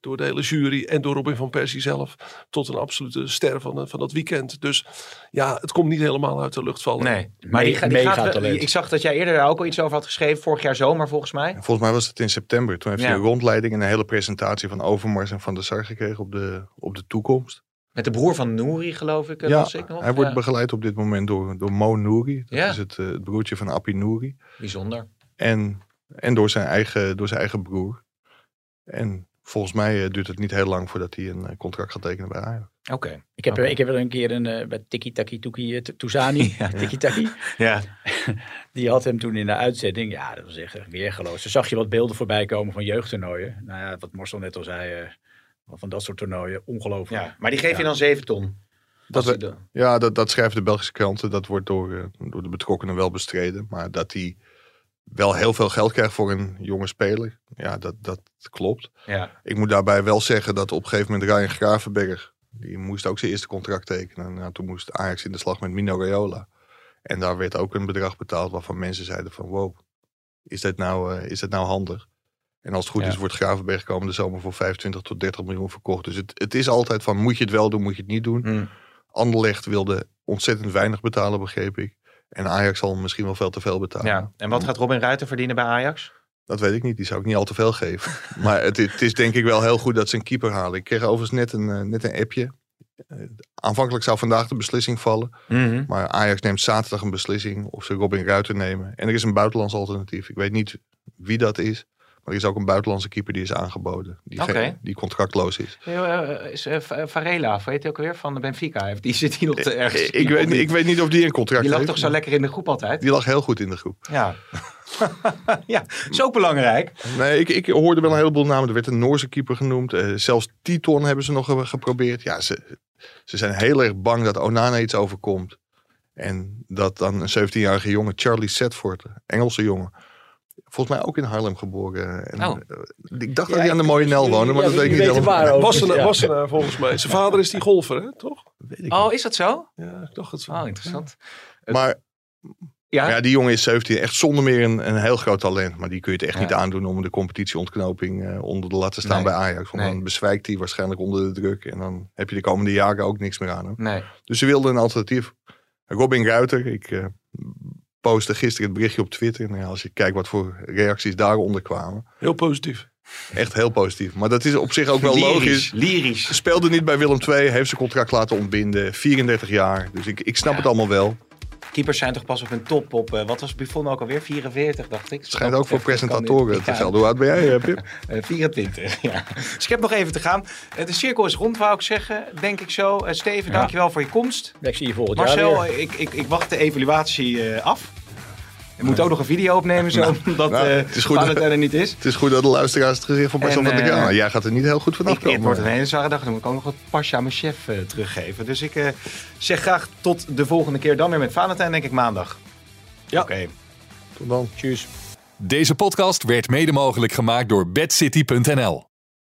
door de hele jury en door Robin van Persie zelf tot een absolute ster van, van dat weekend. Dus ja, het komt niet helemaal uit de lucht vallen. Nee. Maar die, gaat, ik zag dat jij eerder daar ook al iets over had geschreven. Vorig jaar zomer volgens mij. Volgens mij was het in september. Toen heeft Ja. hij een rondleiding en een hele presentatie van Overmars en Van der Sar gekregen op de, op de toekomst. Met de broer van Nouri geloof ik, eh, ja, las ik nog. hij wordt Ja. begeleid op dit moment door, door Mo Nouri. Dat Ja. is het, eh, het broertje van Appie Nouri. Bijzonder. En, en door, zijn eigen, door zijn eigen broer. En volgens mij eh, duurt het niet heel lang voordat hij een eh, contract gaat tekenen bij Ajax. Oké. Ik heb, Oké. ik heb wel een keer een, eh, bij Tiki Taki Tuki eh, Touzani, Ja. Tiki Taki, Ja. die had hem toen in de uitzending, ja dat was echt weergeloos. Toen zag je wat beelden voorbij komen van jeugdtoernooien. Nou ja, wat Marcel net al zei, eh, van dat soort toernooien, ongelooflijk. ja. Maar die geef je Ja. dan 7 ton. Dat we- die de- Ja, dat, dat schrijven de Belgische kranten. Dat wordt door, eh, door de betrokkenen wel bestreden. Maar dat hij wel heel veel geld krijgt voor een jonge speler. Ja, dat, dat klopt. ja. Ik moet daarbij wel zeggen dat op een gegeven moment Ryan Gravenberg... die moest ook zijn eerste contract tekenen. Nou, toen moest Ajax in de slag met Mino Raiola. En daar werd ook een bedrag betaald waarvan mensen zeiden van... wow, is dit nou, eh, is dit nou handig? En als het goed Ja. is wordt Gravenberg komende zomer voor 25 tot 30 miljoen verkocht. Dus het, het is altijd van moet je het wel doen, moet je het niet doen. Hm. Anderlecht wilde ontzettend weinig betalen, begreep ik. En Ajax zal misschien wel veel te veel betalen. ja. En wat gaat Robin Ruiter verdienen bij Ajax? Dat weet ik niet, die zou ik niet al te veel geven. maar het, het is denk ik wel heel goed dat ze een keeper halen. Ik kreeg overigens net een, eh, net een appje. Eh, aanvankelijk zou vandaag de beslissing vallen. Mhm. Maar Ajax neemt zaterdag een beslissing of ze Robin Ruiter nemen. En er is een buitenlands alternatief. Ik weet niet wie dat is. Er is ook een buitenlandse keeper die is aangeboden. Die, geen- die contractloos is. Eh, eh, is, eh, Va- Varela, weet je ook weer, van de Benfica. Heeft- Die zit hier nog te ergens. ik, weet, niet- ik weet niet of die een contract Die lag heeft. toch zo lekker in de groep altijd? Die lag heel goed in de groep. Ja. ja, is ook belangrijk. Nee, ik, ik hoorde wel een heleboel namen. Er werd een Noorse keeper genoemd. Zelfs Titon hebben ze nog ge- geprobeerd. Ja, ze, ze zijn heel erg bang dat Onana iets overkomt. En dat dan een 17-jarige jongen, Charlie Setford, Engelse jongen. Volgens mij ook in Haarlem geboren. En, Oh. eh, ik dacht Ja, dat hij aan de mooie Nel woonde, maar ja, dat weet ik niet helemaal. Wassenaar, Ja. Wassenaar volgens mij. Zijn vader is die golfer, hè? toch? Weet ik Oh, niet. is dat zo? Ja, ik dacht het zo. Oh, interessant. Maar Ja, ja, die jongen is 17, echt zonder meer een, een heel groot talent. Maar die kun je het echt Ja. niet aandoen om de competitieontknoping eh, onder de lat te staan Nee. bij Ajax. Want Nee. dan bezwijkt hij waarschijnlijk onder de druk. En dan heb je de komende jaren ook niks meer aan hem. nee. Dus ze wilden een alternatief. Robin Ruiter, ik eh, postte gisteren het berichtje op Twitter. Nou ja, als je kijkt wat voor reacties daaronder kwamen. Heel positief. Echt heel positief. Maar dat is op zich ook wel logisch. Lyrisch. Speelde niet bij Willem II, heeft zijn contract laten ontbinden. 34 jaar. Dus ik, ik snap Ja. het allemaal wel. Keepers zijn toch pas op hun top op, eh, wat was Buffon ook alweer? 44, dacht ik. Het schijnt ook voor presentatoren gelden. Hoe oud ben jij, eh, Pip? eh, 24, ja. Dus ik heb nog even te gaan. Eh, de cirkel is rond, wou ik zeggen, denk ik zo. Eh, Steven, Ja. dankjewel voor je komst. Ik zie je volgend jaar Marcel, weer. ik, ik, ik wacht de evaluatie eh, af. Ik moet ook nog een video opnemen zo, omdat nou, eh het is goed. Valentijn er niet is. Het is goed dat de luisteraars het gezicht van Marcel En, van der Kraan. eh, Jij gaat er niet heel goed vanaf Ik, het wordt komen. een hele zware dag. Dan moet ik ook nog wat pasje aan mijn chef eh, teruggeven. Dus ik eh, zeg graag tot de volgende keer. Dan weer met Valentijn, denk ik maandag. Ja. Oké. Tot dan. Tjus. Deze podcast werd mede mogelijk gemaakt door bedcity.nl.